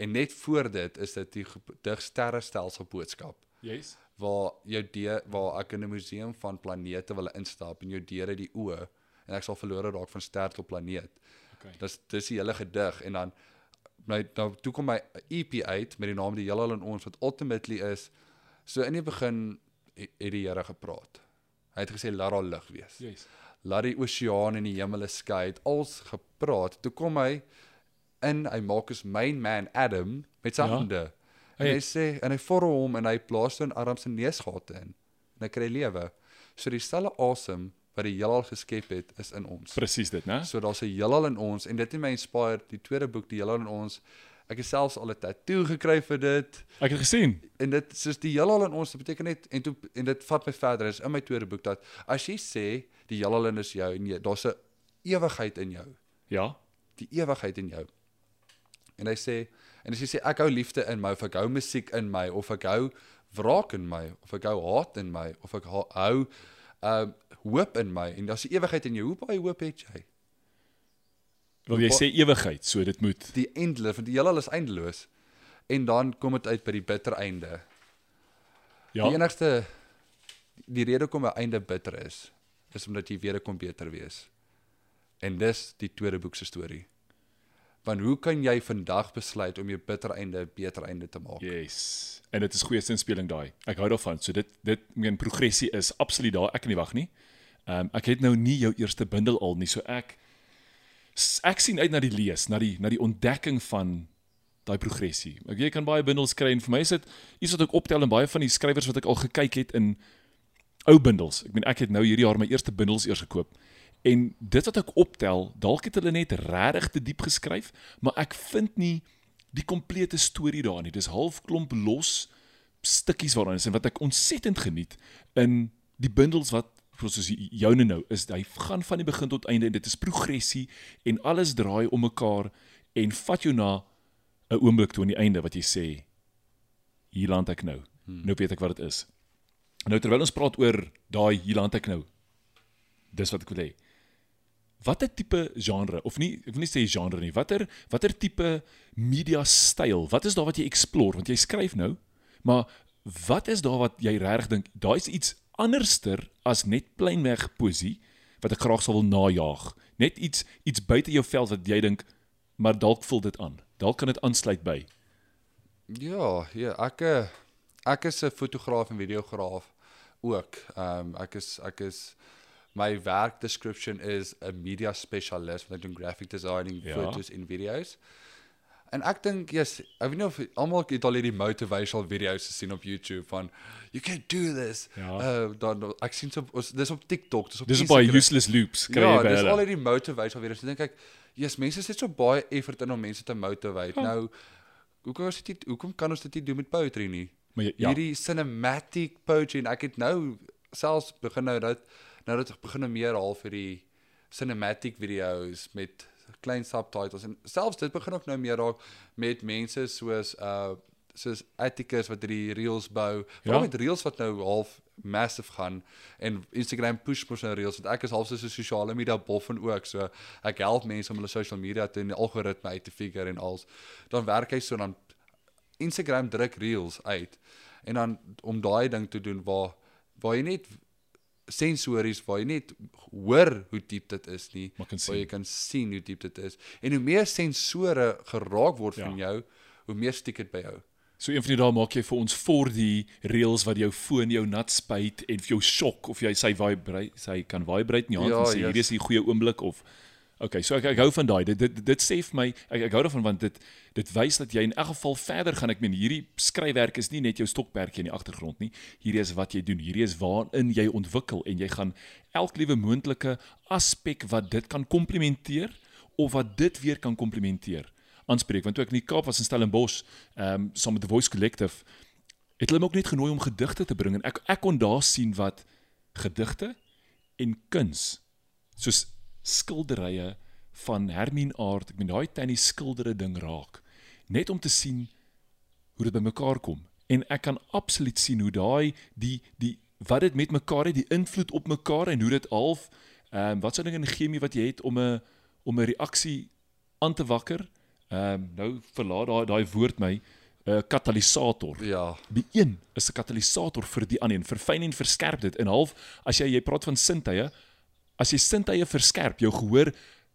En net voor dit is dit die gedig sterrestelsel boodskap Yes. waar jou deur waar ek in 'n museum van planete wil instap en jou deure die oë en ek sal verlore raak van ster tot planeet. Okay. Dis dis die hele gedig en dan my nou toe kom my EP uit met die naam die heelal in ons wat ultimately is so in die begin het die Here gepraat. Hy het gesê laat daar lig wees. Yes. Laat die oseaan en die hemel skei. Het als gepraat. Toe kom hy in hy maak as main man Adam met sy Ja. hande. En Hy- sê en hy vorm hom en hy plaas so 'n arm se neusgate in. En hy kry lewe. So dieselfde asem wat die heelal geskep het is in ons. Presies dit, né? So daar's 'n heelal in ons en dit het my inspired die tweede boek die heelal in ons. Ek het selfs al 'n tatoe gekry vir dit Ek het gesien. en dit soos die heelal in ons dit beteken net en toe en dit vat my verder is in my tweede boek dat as jy sê die heelal in is jou en jy, daar's 'n ewigheid in jou Ja. die ewigheid in jou en hy sê en as jy sê ek hou liefde in my of ek hou musiek in my of ek hou wraak in my of ek hou haat in my of ek hou um hoop in my en daar's 'n ewigheid in jou hoe baie hoop het jy Wil jy sê ewigheid, so dit moet. die eindeloos want die heelal is eindeloos en dan kom dit uit by die bitter einde Ja. Die enigste die rede hoekom 'n einde bitter is, is omdat jy weer kom beter wees. En dis die tweede boek se storie. Want hoe kan jy vandag besluit om jou bitter einde 'n beter einde te maak? Yes. En dit is goeie sinspeling daai. Ek hou daarvan. So dit dit meen progressie is absoluut daar. Ek kan nie wag nie. Ehm um, ek het nou nie jou eerste bundel al nie, so ek ek sien uit na die lees, na die na die ontdekking van daai progressie. Ek jy kan baie bundels kry en vir my is dit iets wat ek optel en baie van die skrywers wat ek al gekyk het in ou bundels. Ek meen ek het nou hierdie jaar my eerste bundels eers gekoop. En dit wat ek optel, dalk het hulle net regtig te diep geskryf, maar ek vind nie die komplete storie daar nie. Dis half klomp los stukkies waaraan is en wat ek ontsettend geniet in die bundels wat soos joune nou is hy gaan van die begin tot einde en dit is progressie en alles draai om mekaar en vat jou na 'n oomblik toe aan die einde wat jy sê hier land ek nou. Hmm. Nou weet ek wat dit is. Nou terwyl ons praat oor daai hier land ek nou. Dis wat ek wil hê. Watter tipe genre of nie ek wil nie sê genre nie. Watter watter tipe media styl? Wat is daar wat jy explore want jy skryf nou, maar wat is daar wat jy regtig dink daai's iets anderster as net pleinweg poesie wat ek graag sou wil najag. Net iets iets buite jou veld wat jy dink maar dalk vul dit aan. Dalk kan dit aansluit by. Ja, ja, ek eh, ek is 'n fotograaf en videograaf ook. Ehm um, ek is ek is my werk description is 'n media specialist want ek doen graphic designing, Ja. ja. fotos en video's. En ek dink yes, ek weet nie of almal het al hierdie motivational video's gesien op YouTube van you can do this. Ja. Uh dan ek sien so ons dis op TikTok, dis op Dis baie useless loops kry Ja, jy by dis al hulle. hierdie motivational video's. Dan dink ek, yes, mense sit so baie effort in om mense te motivate. Ja. Nou hoekom is dit hoekom kan ons dit nie doen met poetry nie? Maar jy- ja. Hierdie cinematic poetry en ek het nou selfs begin nou dat nou dat ek begin meer haal vir die cinematic videos met klein subtitles en selfs dit begin ook nou meer raak met mense soos uh soos Atticus wat hierdie reels bou. Veral Ja. met reels wat nou half massive gaan en Instagram push mos nou reels want ek is half so 'n sosiale media boffin ook so ek help mense om hulle social media te en die algoritme uit te figure en als dan werk hy so dan Instagram druk reels uit en dan om daai ding te doen waar waar jy net sensories waar jy net hoor hoe diep dit is nie waar jy kan sien hoe diep dit is en hoe meer sensore geraak word Ja. van jou hoe meer stiek dit by jou So een van die dae maak jy vir ons voor die reels wat jou foon jou nat spuit en vir jou shock of jy sy vibrate sy kan vibrate in jou hand Ja, en sê yes. hierdie is die goeie oomblik of Okay, so ek ek hou van daai. Dit dit dit sê vir my ek ek hou daarvan want dit dit wys dat jy in elk geval verder gaan. Ek meen hierdie skryfwerk is nie net jou stokperdjie in die agtergrond nie. Hierdie is wat jy doen. Hierdie is waarin jy ontwikkel en jy gaan elk liewe moontlike aspek wat dit kan komplementeer of wat dit weer kan komplementeer aanspreek. Want toe ek in die Kaap was in Stellenbosch, ehm um, saam met the Voice Collective, het hulle my ook net genooi om gedigte te bring en ek ek kon daar sien wat gedigte en kuns soos skilderye van Hermine Aard, ek meen daai tannie skildere ding raak net om te sien hoe dit bymekaar kom en ek kan absoluut sien hoe daai die die wat dit met mekaar het, die invloed op mekaar en hoe dit half ehm um, wat sou ding in chemie wat jy het om 'n om 'n reaksie aan te wakker. Ehm um, nou verlaat daai daai woord my 'n uh, katalisator. Ja. Die een is 'n katalisator vir die ander en verfyn en verskerp dit. En half as jy jy praat van sintuie, as jy sintuie verskerp, jou gehoor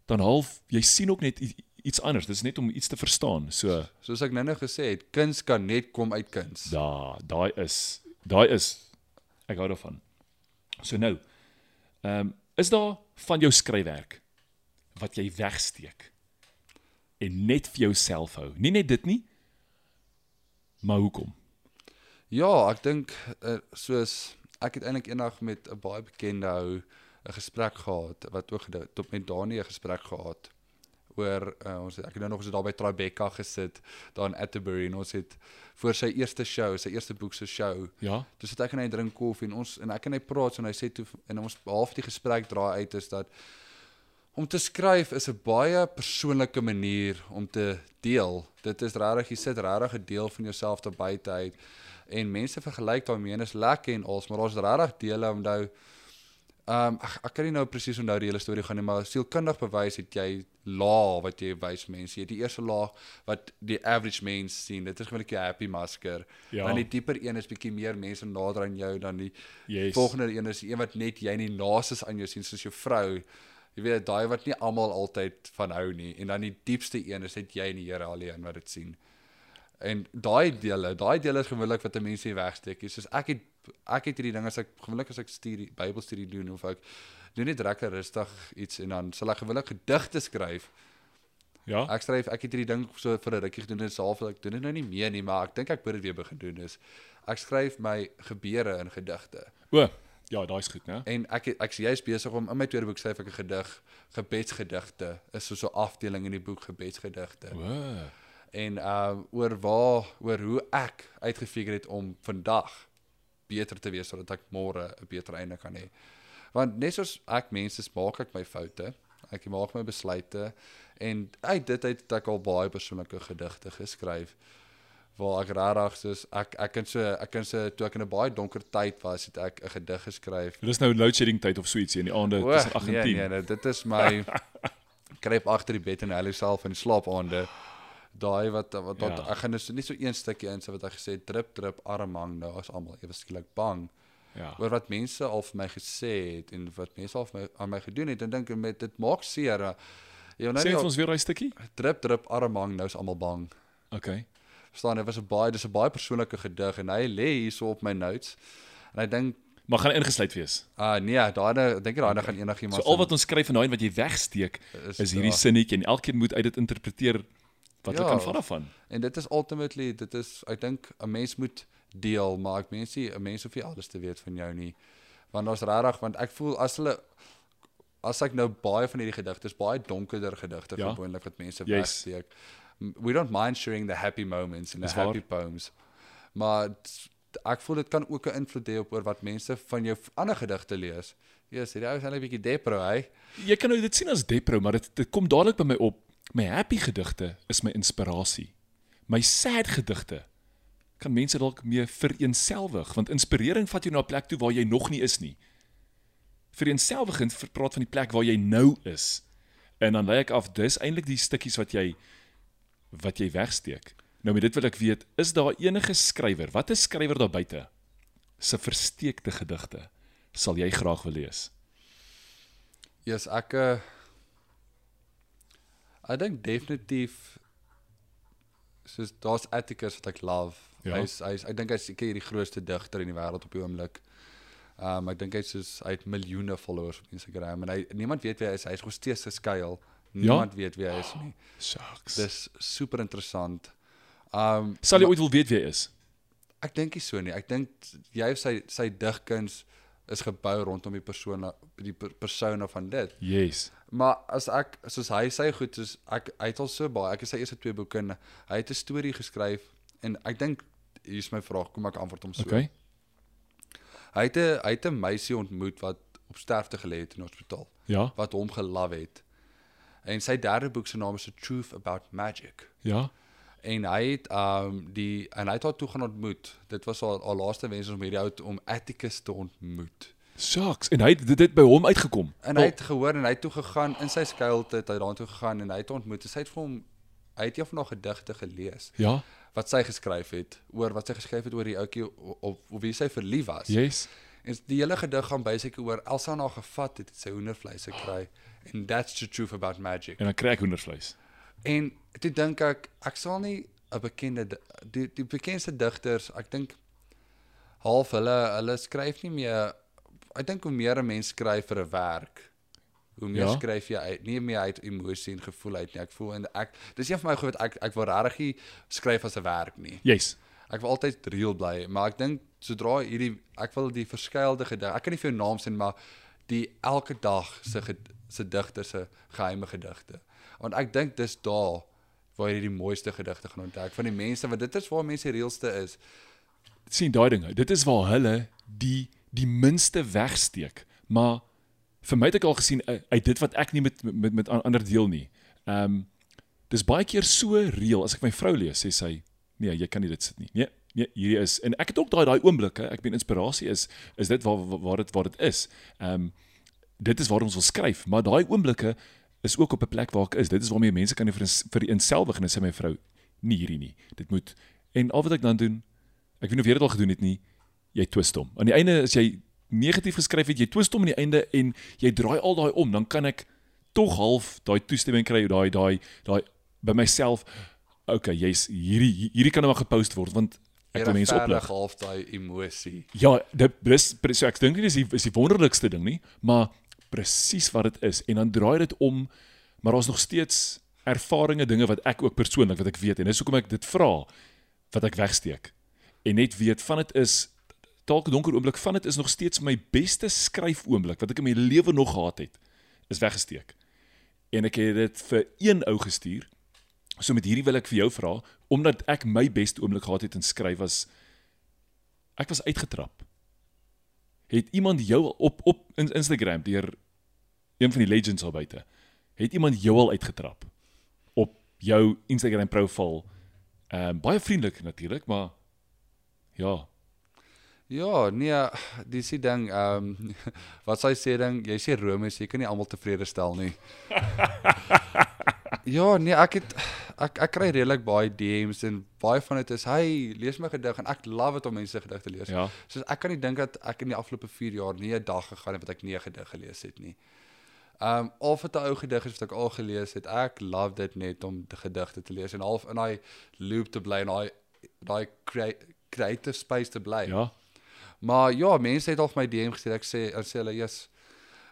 dan half jy sien ook net iets anders. Dit is net om iets te verstaan. So soos ek nou-nou gesê het, kuns kan net kom uit kuns. Da, daai is daai is ek hou daarvan. So nou. Ehm um, is daar van jou skryfwerk wat jy wegsteek en net vir jouself hou. Nie net dit nie, maar hoekom? Ja, ek dink uh, soos ek het eintlik eendag met 'n baie bekende ou 'n gesprek gehad wat ook tot met Dani 'n gesprek gehad oor uh, ons ek het nou nog eens daar by Tribeca gesit daar in Atterbury en ons het voor sy eerste show, sy eerste boek se show. Ja. Toe sit ek en hy drink koffie en ons en ek en hy praat en hy sê toe en ons half die gesprek draai uit is dat om te skryf is 'n baie persoonlike manier om te deel. Dit is regtig jy sit regtig 'n deel van jouself te buite uit en mense vergelyk daarmee en is lekker en als maar ons regtig dele om nou ehm um, ek, ek kan nie nou presies onthou die hele storie gaan nie maar sielkundig bewys het jy laag wat jy wys mense. Jy het die eerste laag wat die average mens sien. Dit is gewoonlik 'n happy masker. Ja. Dan die dieper een is bietjie meer mense nader aan jou dan die Yes. volgende een is die een wat net jy in die naaste aan jou sien soos jou vrou. Jy weet daai wat nie almal altyd van hou nie en dan die diepste een is net jy en die Here alleen wat dit sien. En daai dele, daai dele is gewoonlik wat 'n mens hier wegsteek. Soos ek het ek het hierdie ding as ek gewoonlik as ek studie Bybelstudie doen of ek doen net lekker rustig iets en dan sal ek gewoonlik gedigte skryf. Ja. Ek skryf ek het hierdie ding so vir 'n rukkie gedoen en self ek doen dit nou nie meer nie, maar ek dink ek moet dit weer begin doen is ek skryf my gebeure in gedigte. O, ja, daai's goed, né? En ek het- ek's juist besig om in my tweede boek skryf ek 'n gedig, gebedsgedigte. Is so so 'n afdeling in die boek gebedsgedigte. O. En uh oor waar oor hoe ek uitgefigure het om vandag beter te wees sodat ek môre 'n beter einde kan hê. Want net soos ek mense maak ek my foute. Ek maak my besluite en uit dit uit het ek al baie persoonlike gedigte geskryf waar ek regtig soos ek ek kan so ek kan so toe ek in 'n baie donker tyd was, het ek 'n gedig geskryf Dit is nou load shedding tyd of so ietsie in die aande tussen 8 en 10. Nee, nee, nee, dit is my kruip agter die bed en huil self in slaapaande. Daai wat wat, Ja. ek gaan dus nie so een stukkie in so wat hy gesê drip drip armhang nou is almal ewe skielik bang Ja. oor wat mense al vir my gesê het en wat mense al vir my aan my gedoen het en dink ek met dit maak seer. uh, Jy nou Sê al- ons weer daai stukkie? drip drip armhang nou is almal bang. Okay. Verstaan, dit was 'n baie dis 'n baie persoonlike gedig en hy lê hierso op my notes. En hy dink Maar gaan ingesluit wees. ah nee, daai dink ek daai gaan enigiemand So al wat ons skryf en daai wat jy wegsteek Is- is hierdie sinnetjie en elkeen moet uit dit interpreteer wat hulle Ja. kan vat daarvan. En dit is ultimately dit is ek dink 'n mens moet deel, maar ek mens nie 'n mens hoef nie alles te weet van jou nie. Want daar's regtig want ek voel as hulle as ek nou baie van hierdie gedigte is baie donkerder gedigte Ja. gewoonlik wat mense Yes. wegsteek. We don't mind sharing the happy moments and the Dis waar. happy poems. Maar ek voel dit kan ook 'n invloed hê op oor wat mense van jou ander gedigte lees. Ja, yes, hierdie ou is net 'n bietjie depro, hy. Jy kan nou dit sien as depro, maar dit dit kom dadelik by my op. My happy gedigte is my inspirasie. My sad gedigte kan mense dalk mee vereenselwig, want inspirering vat jou na 'n plek toe waar jy nog nie is nie. Vereenselwigend ver- praat van die plek waar jy nou is. En dan ek af dis eintlik die stukkies wat jy wat jy wegsteek. Nou met dit wil ek weet, is daar enige skrywer, wat 'n skrywer daar buite se versteekte gedigte sal jy graag wil lees? Ja, yes, ek uh, ek dink definitief soos daar's Atticus wat ek love. Ja. Hy's hy's ek dink hy's seker die grootste digter in die wêreld op die oomblik. Um ek dink hy's soos hy het miljoene followers op Instagram en hy niemand weet wie hy is. Hy's nog steeds geskuil Niemand ja? weet wie hy is nie. Shucks. Dis super interessant. Um Sal jy ooit wil weet wie hy is? ek dink nie so nie. Ek dink jy sy sy digkuns is gebou rondom die persone die per, persone van dit. Yes. Maar as ek soos hy sê goed soos ek hy het al so baie ek het sy eerste twee boeke en hy het 'n storie geskryf en ek dink hier's my vraag kom ek antwoord hom so. Okay. Hy het 'n hy het 'n meisie ontmoet wat op sterfte gelê het in die hospitaal Ja. wat hom gelove het. En sy derde boek se naam is The Truth About Magic. Ja. En hy het um die en hy het haar toe gaan ontmoet. Dit was haar haar laaste wens om hierdie ou om Atticus te ontmoet. Shucks. En hy het dit, dit by hom uitgekom. En hy het gehoor en hy het toe gegaan in sy skuilte, het hy daartoe gegaan en hy het ontmoet. Sy het vir hom hy het een van haar gedigte gelees Ja. wat sy geskryf het oor wat sy geskryf het oor die ouetjie op, op, wie sy verlief was. Yes. En die hele gedig gaan basically oor Elsa na gevat het, het sy hoendervleis gekry and that's the truth about magic. En dan kry ek hoendervleis. En toe dink ek ek sal nie 'n bekende di- die die bekendste digters, ek dink half hulle hulle skryf nie meer ek dink hoe meer 'n mens skryf vir 'n werk, hoe meer Ja. skryf jy uit, nie meer uit emosie en gevoel uit nie. Ek voel en ek dis een van my goed wat ek ek wil regtig skryf as 'n werk nie. Yes. Ek wil altyd real bly, maar ek dink sodra hierdie ek wil die verskeilde gedig. Ek kan nie vir jou naam sien, maar die elke dag se se digter se geheime gedigte. Want ek dink dis daar waar jy die mooiste gedigte gaan ontdek van die mense want dit is waar mense die realste is. sien daai dinge. Dit is waar hulle die die minste wegsteek. Maar vir my het ek al gesien uh, uit dit wat ek nie met met met an- ander deel nie. Ehm um, dis baie keer so reëel as ek my vrou lees, sê sy, nee, jy kan nie dit sit nie. Nee, nee, hierdie is en ek het ook daai daai oomblikke, ek meen inspirasie is is dit waar waar- dit waar dit is. Ehm um, dit is waar ons wil skryf, maar daai oomblikke is ook op 'n plek waar ek is. Dit is waarmee mense kan vir vir eenselwig en dan sê my vrou, nie hierdie nie. Dit moet en al wat ek dan doen, ek weet nie of jy dit al gedoen het nie, jy twist hom. Aan die einde as jy negatief geskryf het, jy twist hom aan die einde en jy draai al daai om, dan kan ek tog half daai toestemming kry, daai daai daai by myself. Okay, jy's hierdie hierdie kan nou maar gepost word want ek wil mense oplig. half daai emosie. Ja, dit dis so ek dink nie dis die is die wonderlikste ding nie, maar presies wat dit is en dan draai dit om, maar daar's nog steeds ervarings dinge wat ek ook persoonlik wat ek weet en dis hoekom ek dit vra wat ek wegsteek. En net weet van dit is dalk 'n donker oomblik van dit is nog steeds my beste skryf oomblik wat ek in my lewe nog gehad het is weggesteek. En ek het dit vir een ou gestuur. So met hierdie wil ek vir jou vra omdat ek my beste oomblik gehad het in skryf was ek was uitgetrap. Het iemand jou op op in Instagram deur een van die legends al buite. Het iemand jou al uitgetrap op jou Instagram profiel? Ehm um, baie vriendelik natuurlik, maar ja, Ja, nee, dis die ding, ehm um, wat sy sê ding, jy sê Rome, jy kan nie almal tevrede stel nie. ja, nee, ek het ek ek kry redelik baie DMs en baie van dit is, "Hey, lees my gedig" en ek love dit om mense gedigte lees. ja. Soos ek kan nie dink dat ek in die afgelope 4 jaar nie 'n dag gegaan het wat ek nie 'n gedig gelees het nie. Um al wat 'n ou gedig is wat ek al gelees het, ek love dit net om gedigte te lees en half in daai loop te bly en daai daai crea- creative space te bly. Ja. Maar ja, mense het al vir my DM gestuur. Ek sê en sê hulle, "Jesus."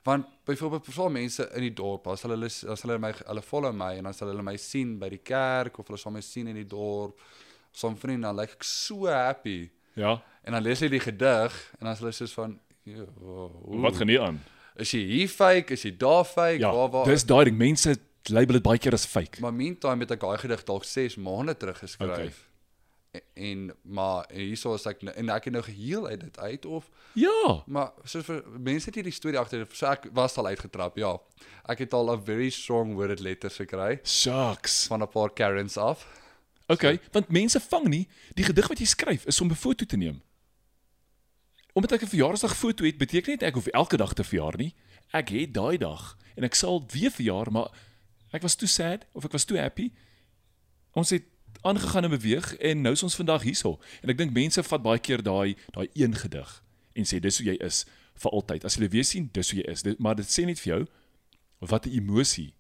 Want byvoorbeeld veral mense in die dorp, as hulle as hulle my hulle follow my en as hulle my sien by die kerk of hulle sal my sien in die dorp, som vriende, dan lyk ek so happy. Ja. En dan lees hy die gedig en dan is hulle soos van, "Jo, hoe- Wat gaan nie aan? is jy hier fake? Is jy daar fake? Ja, waar waar?" dis daai ding. Mense label dit baie keer as fake. Maar meantime het ek daai gedig dalk 6 maande terug geskryf. Okay. En maar hierso is ek nou- en ek het nou geheel uit dit uit of Ja. Maar so vir mense het hierdie storie agter, so ek was al uitgetrap, ja. Ek het al 'n very strong worded letters gekry Shucks. van 'n paar Karens af. Okay, want mense vang nie die gedig wat jy skryf is om 'n foto te neem. Omdat ek 'n verjaarsdagfoto het, beteken nie ek hoef elke dag te verjaar nie. Ek het daai dag en ek sal weer verjaar, maar ek was too sad of ek was too happy. Ons het aangegaan en beweeg en nou is ons vandag hierso. En ek dink mense vat baie keer daai daai een gedig en sê dis hoe jy is vir altyd. As jy weer sien, dis hoe jy is. Dit, maar dit sê net vir jou wat 'n emosie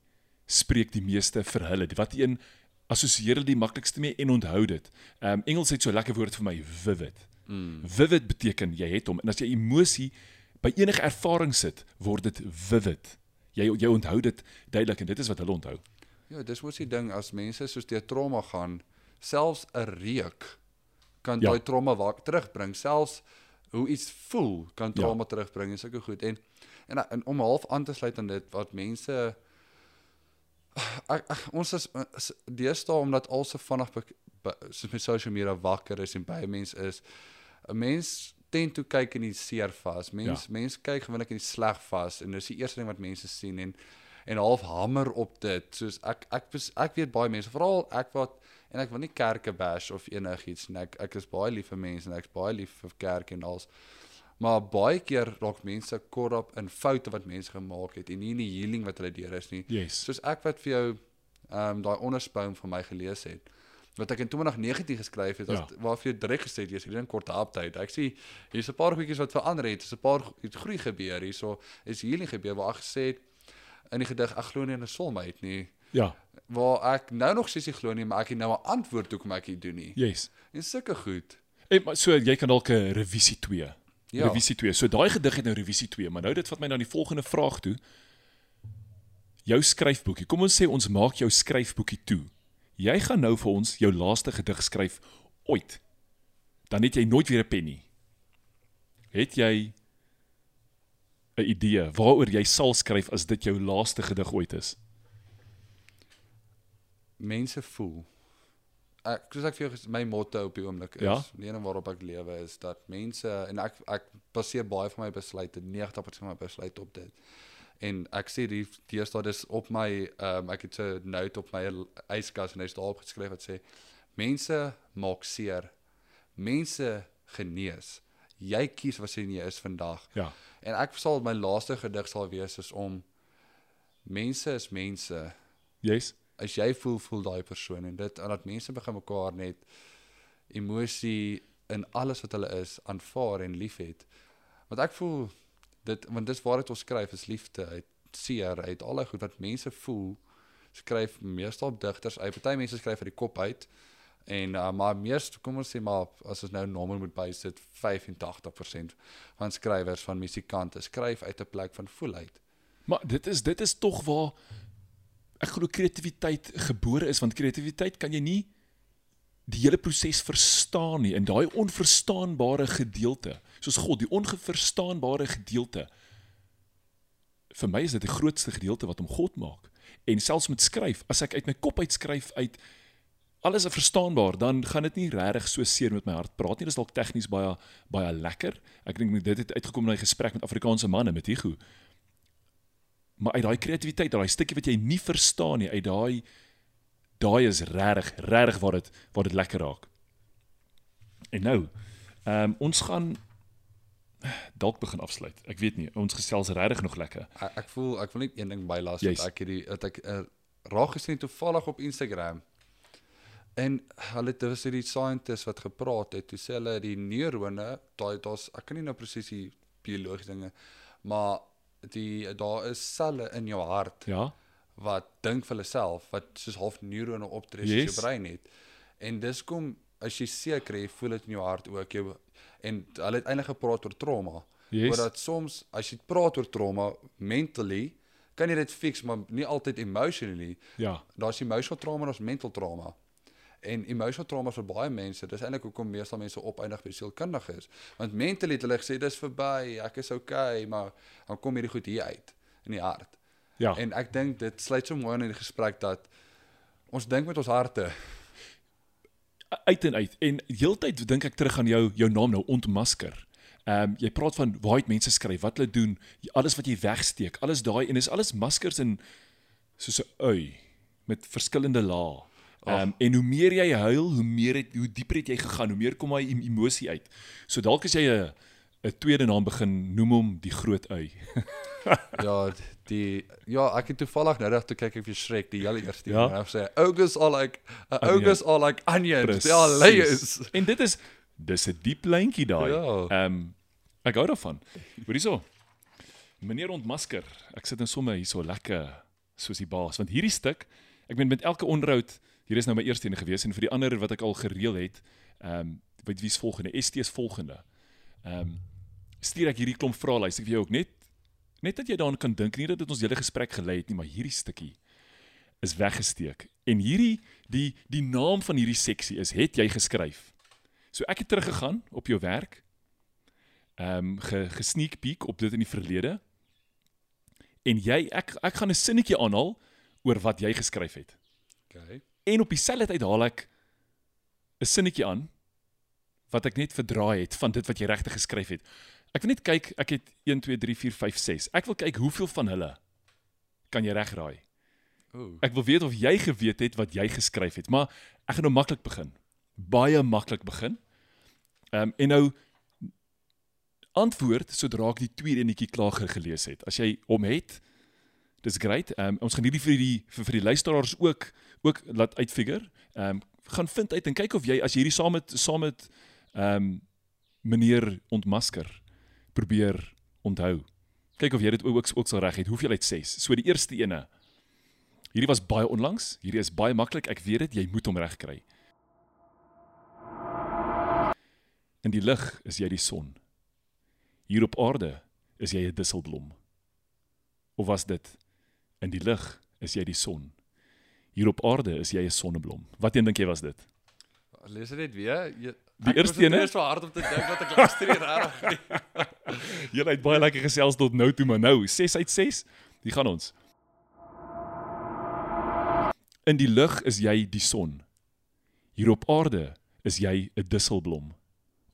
spreek die meeste vir hulle. Wat een assosieer hulle die maklikste mee en onthou dit. Ehm um, Engels het so 'n lekker woord vir my, vivid. Mm. Vivid beteken jy het hom en as jy emosie by enige ervaring sit, word dit vivid. Jy jy onthou dit duidelik en dit is wat hulle onthou. Ja, dis mos die ding as mense soos deur trauma gaan, selfs 'n reuk kan Ja. daai trauma waak terugbring, selfs hoe iets voel kan Ja. trauma terugbring en sulke goed. En en, en om half aan te sluit aan dit wat mense ek, ek, ons is, is deesdae omdat al so vinnig soos met social media wakker is en baie mense is 'n mens ten toe kyk in die seer vas. Mense ja. mense kyk gewoonlik in die sleg vas en dis die eerste ding wat mense sien en en half hamer op dit. Soos ek ek ek, ek weet baie mense, veral ek wat en ek wil nie kerke bash of enigiets nie. Ek ek is baie lief vir mense en ek's baie lief vir kerk en als maar baie keer raak mense kort op in foute wat mense gemaak het en nie in die healing wat hulle deur is nie. Yes. Soos ek wat vir jou ehm um, daai onderspoum van my gelees het wat ek in 2019 geskryf het, Ja. ja. waar vir jou direk gesê het jy's hierdie in kort update. Ek sien hier's 'n paar goedjies wat verander het, hier's 'n paar iets groei gebeur hierso. Is healing gebeur waar ek gesê het in die gedig ek glo nie in 'n soulmate nie. Ja. Waar ek nou nog sies nie glo nie, maar ek het nou 'n antwoord hoekom ek dit doen nie. Yes. En sulke goed. En maar so jy kan dalk 'n revisie 2. Ja. Revisie 2. So daai gedig het nou revisie 2, maar nou dit vat my na die volgende vraag toe. Jou skryfboekie. Kom ons sê ons maak jou skryfboekie toe. Jy gaan nou vir ons jou laaste gedig skryf ooit. Dan het jy nooit weer 'n pen nie. Het jy 'n idee waaroor jy sal skryf as dit jou laaste gedig ooit is? Mense voel. Ek soos ek vir jou my motto op die oomblik is, Ja? die een waarop ek lewe is dat mense en ek ek baseer baie van my besluite 90% van my besluite op dit. En ek sê die deesdae dis op my ehm um, ek het 'n note op my yskas en hy's daarop geskryf wat sê mense maak seer. Mense genees. Jy kies wat jy nie is vandag. Ja. En ek sal my laaste gedig sal wees is om mense is mense. Yes. As jy voel voel daai persoon en dit en dat mense begin mekaar net emosie in alles wat hulle is aanvaar en liefhet. Want ek voel dit want dis waar dit ons skryf is liefde uit seer uit al die goed wat mense voel skryf meestal digters uit. Party mense skryf uit die kop uit. En uh, maar meeste kom ons sê maar as ons nou normaal moet bysit 85% van skrywers van musikante skryf uit 'n plek van voel uit. Maar dit is dit is tog waar ek glo kreatiwiteit gebore is want kreatiwiteit kan jy nie die hele proses verstaan nie in daai onverstaanbare gedeelte soos God die onverstaanbare gedeelte vir my is dit die grootste gedeelte wat hom God maak. En selfs met skryf as ek uit my kop uit skryf uit alles is verstaanbaar dan gaan dit nie regtig so seer met my hart praat nie. Dis dalk tegnies baie baie lekker. Ek dink dit het uitgekom in 'n gesprek met Afrikaanse manne met Hugo maar uit daai kreatiwiteit, daai stukkie wat jy nie verstaan nie, uit daai daai is regtig, regtig waar dit waar dit lekker raak. En nou, ehm um, ons gaan dalk begin afsluit. Ek weet nie, ons gesels regtig nog lekker. Ek, ek voel ek wil net een ding bylas Yes. dat ek hierdie dat ek uh, raak gesien toevallig op Instagram. En hulle dit was hierdie scientist wat gepraat het. Toe sê hulle die neurone, daai daar's ek kan nie nou presies die biologiese dinge, maar die daar is selle in jou hart Ja? wat dink vir hulle self wat soos half neurone optree Yes. yes. jou brein het. En dis kom as jy seker jy voel dit in jou hart ook jou en hulle het eintlik gepraat oor trauma. Yes. Oor dat soms as jy praat oor trauma mentally kan jy dit fix maar nie altyd emotionally. Ja. Daar's emotional trauma en daar's mental trauma. En emotional trauma vir baie mense, dis eintlik hoekom meestal mense opeindig by sielkundiges. Want mentally het hulle gesê dis verby, ek is okay, maar dan kom hierdie goed hier uit in die hart. Ja. En ek dink dit sluit so mooi in die gesprek dat ons dink met ons harte. uit en uit. En heeltyd dink ek terug aan jou jou naam nou ontmasker. Ehm um, jy praat van waar het mense skryf, wat hulle doen, alles wat jy wegsteek, alles daai en dis alles maskers en soos 'n ui met verskillende lae. Um, en hoe meer jy huil, hoe meer het hoe dieper het jy gegaan, hoe meer kom em- emosie uit. So dalk as jy 'n 'n tweede naam begin noem hom die groot ui. ja, die ja, ek het toevallig nou dag toe kyk ek vir Shrek die hele eerste Ja. een en hy sê ogres are like uh, ogres are like onions. They are layers. En dit is dis 'n diep lyntjie daai. Ja. Ehm um, ek hou daarvan. Hoor hierso. Meneer ontmasker. Ek sit in somme hierso lekker soos die baas want hierdie stuk, ek meen met elke onderhoud, hier is nou my eerste een gewees en vir die ander wat ek al gereël het, ehm um, weet wie's volgende? ST is volgende. Ehm um, stuur ek hierdie klomp vrae lys ek vir jou ook net Net dat jy daaraan kan dink, nie dat dit ons hele gesprek gelei het nie, maar hierdie stukkie is weggesteek. En hierdie die die naam van hierdie seksie is het jy geskryf. So ek het teruggegaan op jou werk. Ehm um, ge, gesneak peek op dit in die verlede. En jy ek ek gaan 'n sinnetjie aanhaal oor wat jy geskryf het. Okay. En op dieselfde tyd haal ek 'n sinnetjie aan wat ek net verdraai het van dit wat jy regtig geskryf het. Ek wil net kyk, ek het 1 2 3 4 5 6. Ek wil kyk hoeveel van hulle kan jy regraai. Ooh. Ek wil weet of jy geweet het wat jy geskryf het, maar ek gaan nou maklik begin. Baie maklik begin. Ehm um, en nou antwoord sodra ek die tweede enetjie klaar gelees het. As jy hom het, dis great. Ehm um, ons gaan hierdie vir die vir, vir die luisteraars ook ook laat uitfigure. Ehm um, gaan vind uit en kyk of jy as jy hierdie saam met saam met ehm um, meneer ontmasker probeer onthou. Kyk of jy dit ook ook sal reg het. Hoeveel uit 6? So die eerste ene. Hierdie was baie onlangs. Hierdie is baie maklik. Ek weet dit, jy moet hom reg kry. In die lig is jy die son. Hier op aarde is jy 'n disselblom. Of was dit in die lig is jy die son. Hier op aarde is jy 'n sonneblom. Wat een dink jy was dit? Lees dit net weer. Jy, Die eerste? Ek is so hard om te dink wat ek luister hier reg. Jy het baie lekker gesels tot nou toe, maar nou 6 uit 6. Die gaan ons. In die lig is jy die son. Hier op aarde is jy 'n disselblom.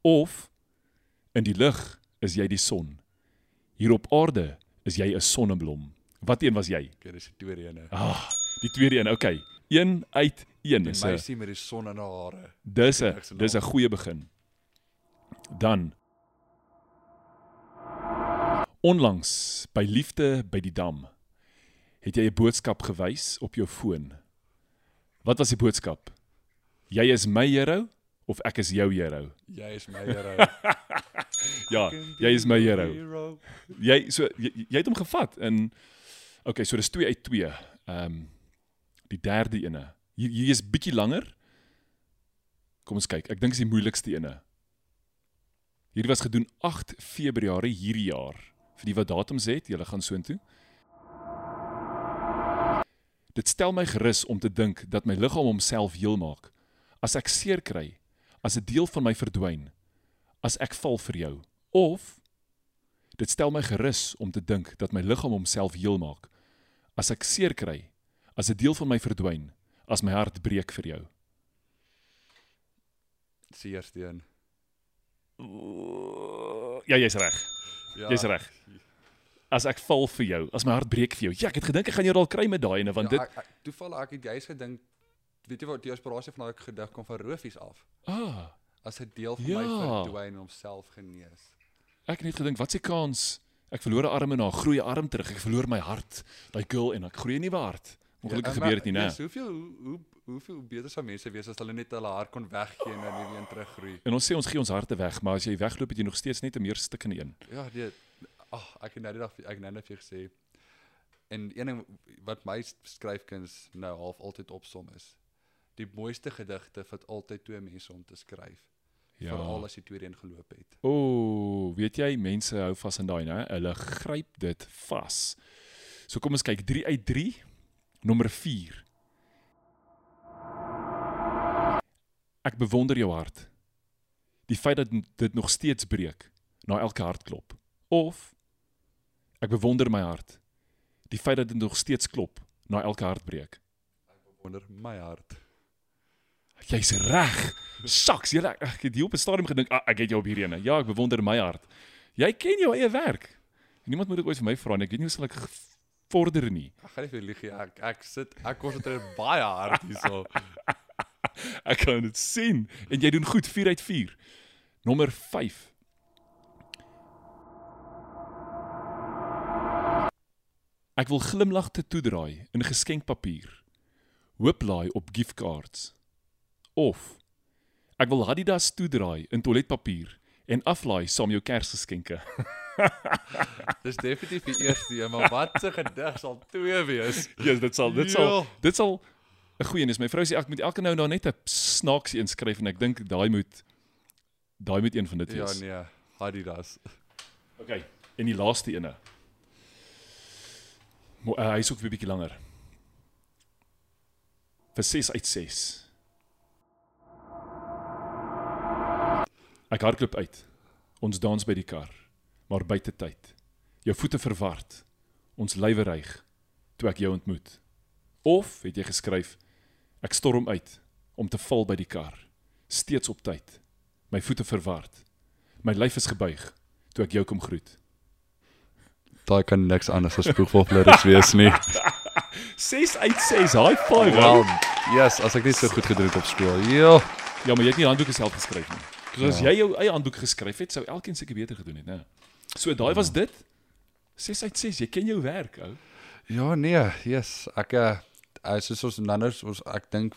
Of in die lig is jy die son. Hier op aarde is jy 'n sonneblom. Wat een was jy? Okay, dis die tweede ene. Ah, die tweede een. Okay. 1 uit 1 Die is 'n meisie met die son in haar hare. dis 'n dis 'n goeie begin. Dan Onlangs by liefde by die dam het jy 'n boodskap gewys op jou foon. Wat was die boodskap? Jy is my hero of ek is jou hero? Jy is my hero. Ja, jy is my hero. Jy so jy, jy het hom gevat in Okay, so dis 2 uit 2. Ehm um, die derde ene. Hier hier is bietjie langer. Kom ons kyk. Ek dink is die moeilikste ene. Hierdie was gedoen 8 Februarie hierdie jaar. Vir die wat datums het, julle gaan soontoe. Dit stel my gerus om te dink dat my liggaam homself heel maak. As ek seer kry, as 'n deel van my verdwyn, as ek val vir jou. Of dit stel my gerus om te dink dat my liggaam homself heel maak. As ek seer kry, as 'n deel van my verdwyn, as my hart breek vir jou. Dis die eerste een. Ja, jy's reg. Ja. Jy's reg. As ek val vir jou, as my hart breek vir jou. Ja, ek het gedink ek gaan jou dalk kry met daai ene want ja, dit ek, ek, toevallig ek het juist gedink weet jy wat die inspirasie van daai gedig kom van Rofies af. ah, As 'n deel van Ja. my verdwyn en homself genees. ek het net gedink wat se kans ek verloor 'n arm en na groei 'n arm terug. Ek verloor my hart, daai girl en ek groei 'n nuwe hart. Ongelukkig Ja, gebeur dit nie, né? Yes, hoeveel hoe, hoe hoeveel beter sou mense wees as hulle net hulle hart kon weggee en dan weer een teruggroei. En ons sê ons gee ons harte weg, maar as jy wegloop het jy nog steeds net 'n meer stukkende een. Ja, dit ag, ek het nou die dag ek nou net vir gesê. En een ding wat my skryfkuns nou half altyd opsom is. Die mooiste gedigte vat altyd twee mense om te skryf. Ja. Veral as jy twee een geloop het. O, oh, weet jy, mense hou vas aan daai, né? Hulle gryp dit vas. So kom ons kyk 3 uit 3. Nommer 4. Ek bewonder jou hart. Die feit dat dit nog steeds breek na elke hartklop. Of ek bewonder my hart. Die feit dat dit nog steeds klop na elke hartbreek. Onder my hart. Jy's reg. Saks, jy ek het hier op 'n stadium gedink, ah, ek het jou op hierdie ene. Ja, ek bewonder my hart. Jy ken jou eie werk. Niemand moet dit ooit vir my vra nie. Ek weet nie hoe sal ek vorder nie. Ek gaan nie vir lieg nie. Ek ek sit ek konsentreer baie hard hierso. Ek kan dit sien en jy doen goed 4 uit 4. Nommer 5. Ek wil glimlagte toedraai in geskenkpapier. Hooplaai op giftcards. Of ek wil Adidas toedraai in toiletpapier en aflaai saam jou Kersgeskenke. Dis definitief die eerste een, maar wat se gedig sal twee wees? Ja, dit sal dit sal Ja. dit sal 'n goeie een is. My vrou sê ek moet elke nou en dan net 'n snaaksie inskryf en ek dink daai moet daai moet een van dit Ja wees. nee, Adidas. Okay, en die laaste ene. Mo- Uh, hy is ook weer bietjie langer. Vir 6 uit 6. Ek hardloop uit. Ons dans by die kar, maar buite tyd. Jou voete verward. Ons lywe reig toe ek jou ontmoet. Of het jy geskryf ek storm uit om te val by die kar, steeds op tyd. My voete verward. My lyf is gebuig toe ek jou kom groet. Daai kan niks anders as spoegwolf lyrics wees nie. 6 uit 6. High five. Wel, Wow. yes, as ek net so goed gedoen het op skool. Ja. Ja, maar jy het nie handboeke self geskryf nie. So as Ja. jy jou eie handboek geskryf het, sou elkeen seker beter gedoen het, né? So daai was dit. 6 uit 6. Jy ken jou werk, ou. Ja, nee, yes. Ek uh as is ons nanners ons ek dink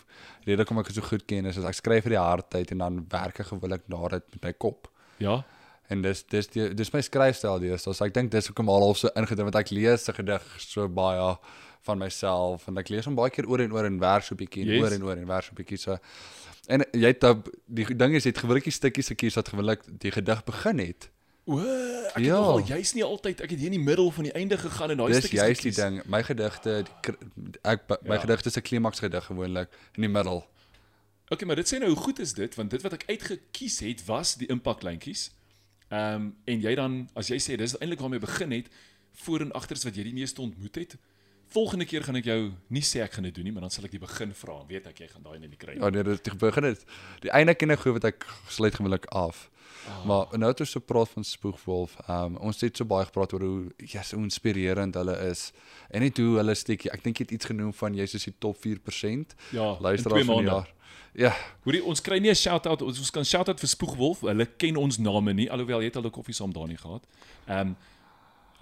rede kom ek so goed ken is, is ek skryf vir die hardheid en dan werk ek gewoonlik na dit met my kop. Ja. En dis dis die, dis my skryfstyl dis. So ek dink dis hoekom al half so ingedruk want ek lees 'n gedig so baie van myself en ek lees hom baie keer oor en oor en werk so 'n bietjie Yes. oor en oor en werk so 'n bietjie so. En jy het dan die ding is jy het gewoonlik die stukkies stukkies wat gewoonlik die gedig begin het. O, ek het Ja. nogal jy's nie altyd ek het hier in die middel van die einde gegaan en daai Dis stukkies juist die gekies. ding. My gedigte die ek my Ja. gedigte is 'n klimaks gedig gewoonlik in die middel. Okay, maar dit sê nou hoe goed is dit want dit wat ek uitgekies het was die impaklyntjies. Ehm um, en jy dan as jy sê dis eintlik waarmee begin het voor en agters wat jy die meeste ontmoet het. Volgende keer gaan ek jou nie sê ek gaan dit doen nie, maar dan sal ek die begin vra. Weet ek jy gaan daai net nie kry nie. Ja, nee, dit begin het. Die einde ken ek goed wat ek sluit gewoonlik af. Ah. Maar nou ons so praat van Spoegwolf. Um ons het so baie gepraat oor hoe ja, so inspirerend hulle is. En net hoe hulle steek. Ek dink jy het iets genoem van jy's soos die top 4% Ja, luisteraars van die jaar. Ja, Hoorie, ons kry nie 'n shout-out ons, ons kan shout-out vir Spoegwolf. Hulle ken ons name nie alhoewel jy het al 'n koffie saam daar nie gehad. Ehm um,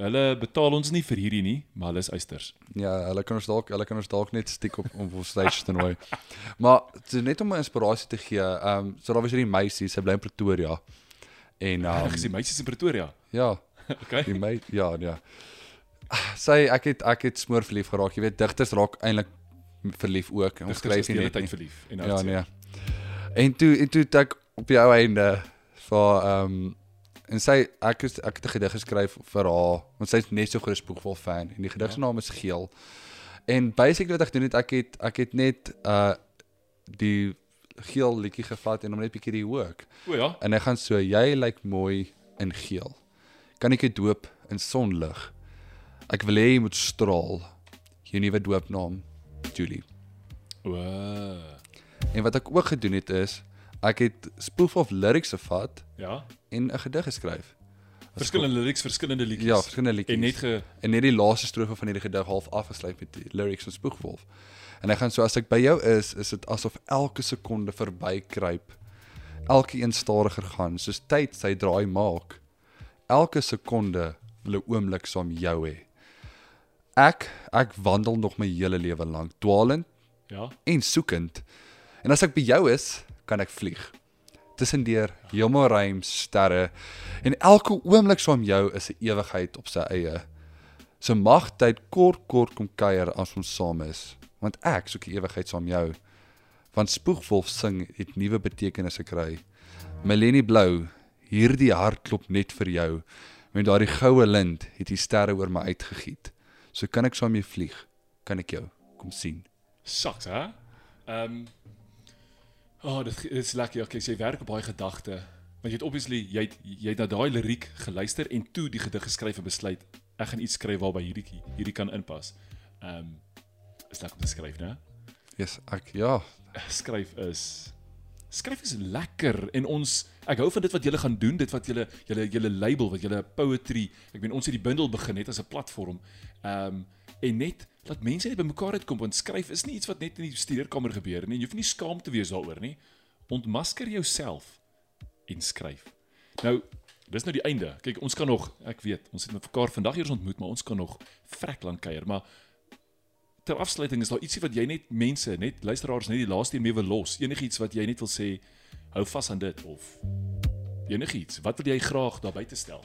hulle betaal ons nie vir hierdie nie, maar hulle is eisters. ja, hulle kan ons dalk hulle kan ons dalk net stiek op om op stage te nooi. Maar so net om 'n inspirasie te gee. Um so daar was hierdie meisie, sy bly in Pretoria. En Um, um, gesien meisies in Pretoria. ja, Okay. Die mei ja, ja. Sy ek het ek het smoor verlief geraak. Jy weet digters raak eintlik verlief ook. Ons skryf nie net tyd verlief en Ja, hartseer. nee. En toe en toe ek op jou einde vir ehm um, en sy ek het ek het 'n gedig geskryf vir haar want sy's net so groot Spoegwolf fan en die gedig se naam is Geel. En basically wat ek doen het ek het ek het net uh die geel liedjie gevat en hom net bietjie rework. O ja. En hy gaan so jy lyk mooi in geel. Kan ek jou doop in sonlig? Ek wil hê jy moet straal. Jou nuwe doopnaam Julie. O. En wat ek ook gedoen het is ek het spoof of lyrics gevat Ja. en 'n gedig geskryf. Verskillende lyrics, verskillende liedjies. Ja, verskillende liedjies. En net ge en net die laaste strofe van hierdie gedig half afgesluit met die lyrics van Spoegwolf. En hy gaan so as ek by jou is, is dit asof elke sekonde verbykruip. Elke een stadiger gaan, soos tyd sy draai maak. Elke sekonde wil 'n oomblik saam jou hê. Ek ek wandel nog my hele lewe lank, dwaalend ja. en soekend. En as ek by jou is, kan ek vlieg. Tussendeur hemelruim sterre en elke oomblik saam jou is 'n ewigheid op sy eie. So mag tyd kort kort kom kuier as ons saam is, want ek soek die ewigheid saam jou. Want Spoegwolf sing het nuwe betekenisse kry. Melanie Blou, hierdie hart klop net vir jou. Met daardie goue lint het die sterre oor my uitgegiet. So kan ek saam jou vlieg, kan ek jou kom sien. Saks, hè? Ehm um, Oh, dit, dit is lekker. Okay, jy werk op daai gedagte. Want jy het obviously jy het, jy het na daai liriek geluister en toe die gedig geskryf en besluit ek gaan iets skryf waarby hierdie hierdie kan inpas. Ehm um, is lekker om te skryf, né? Yes, ek ja, skryf is skryf is lekker en ons ek hou van dit wat julle gaan doen dit wat julle julle julle label wat julle poetry ek meen ons het die bundel begin net as 'n platform ehm um, en net laat mense net bymekaar uitkom want skryf is nie iets wat net in die studeerkamer gebeur nie jy hoef nie skaam te wees daaroor nie ontmasker jouself en skryf nou dis nou die einde kyk ons kan nog ek weet ons het mekaar vandag eers ontmoet maar ons kan nog vrek lank kuier maar ter afsluiting is daar ietsie wat jy net mense, net luisteraars net die laaste een mee wil los. Enigiets wat jy net wil sê, hou vas aan dit of enigiets. Wat wil jy graag daar buite stel?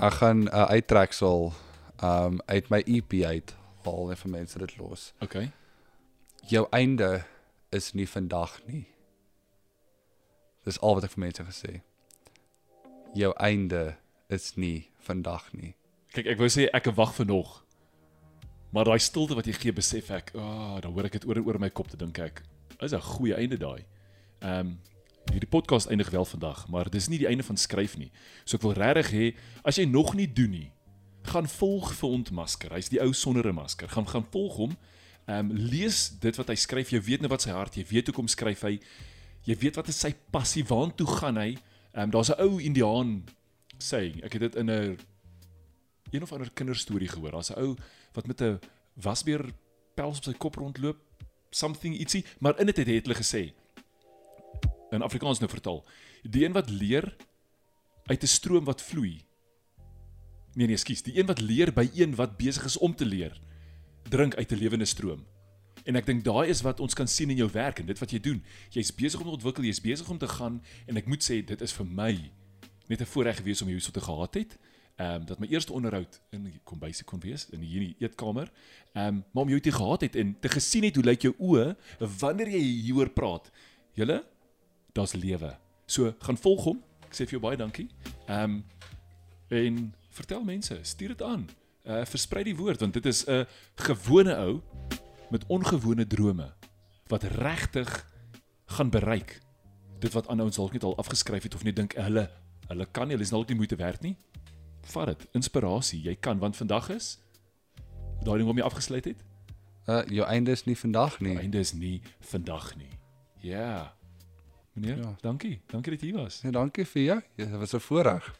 Ek gaan 'n uh, uittreksel um uit my EP uit haal en vir mense dit los. OK. Jou einde is nie vandag nie. Dis al wat ek vir mense gesê. Jou einde is nie vandag nie. Kyk, ek wou sê ek wag vir nog, Maar daai stilte wat jy gee, besef ek, ah, oh, dan hoor ek dit oor en oor my kop te dink ek. Is 'n goeie einde daai. Ehm um, hierdie podcast eindig wel vandag, maar dis nie die einde van skryf nie. So ek wil regtig hê as jy nog nie doen nie, gaan volg vir ontmasker. Hy's die ou sonder 'n masker. Gaan gaan volg hom. Ehm um, lees dit wat hy skryf. Jy weet net wat sy hart, jy weet hoekom skryf hy. Jy weet wat is sy passie, waartoe gaan hy? Ehm um, daar's 'n ou Indiaan sê, ek het dit in 'n een of ander kinderstorie gehoor. Daar's 'n ou wat met 'n wasbeer pels op sy kop rondloop, something ietsie, maar in dit het, het hulle gesê in Afrikaans nou vertaal. Die een wat leer uit 'n stroom wat vloei. Nee nee, skus, die een wat leer by een wat besig is om te leer, drink uit 'n lewende stroom. En ek dink daai is wat ons kan sien in jou werk en dit wat jy doen. Jy's besig om te ontwikkel, jy's besig om te gaan en ek moet sê dit is vir my net 'n voorreg gewees om jou so te gehad het. Ehm um, dat my eerste onderhoud in die kombuis kon wees in hierdie eetkamer. Ehm um, maar om jou te gehad het en te gesien het hoe lyk jou oë wanneer jy hieroor praat. Julle, daar's lewe. So gaan volg hom. Ek sê vir jou baie dankie. Ehm um, en vertel mense, stuur dit aan. Uh versprei die woord want dit is 'n gewone ou met ongewone drome wat regtig gaan bereik. Dit wat ander ons dalk net al afgeskryf het of net dink hulle hulle kan nie, hulle is dalk nie moeite werd nie. Vat dit, inspirasie. Jy kan want vandag is daai ding wat jy afgesluit het. Uh jou einde is nie vandag nie. Jou einde is nie vandag nie. Ja. Yeah. Meneer, ja. dankie. Dankie dat jy was. Ja, dankie vir jou. Dit was 'n voorreg.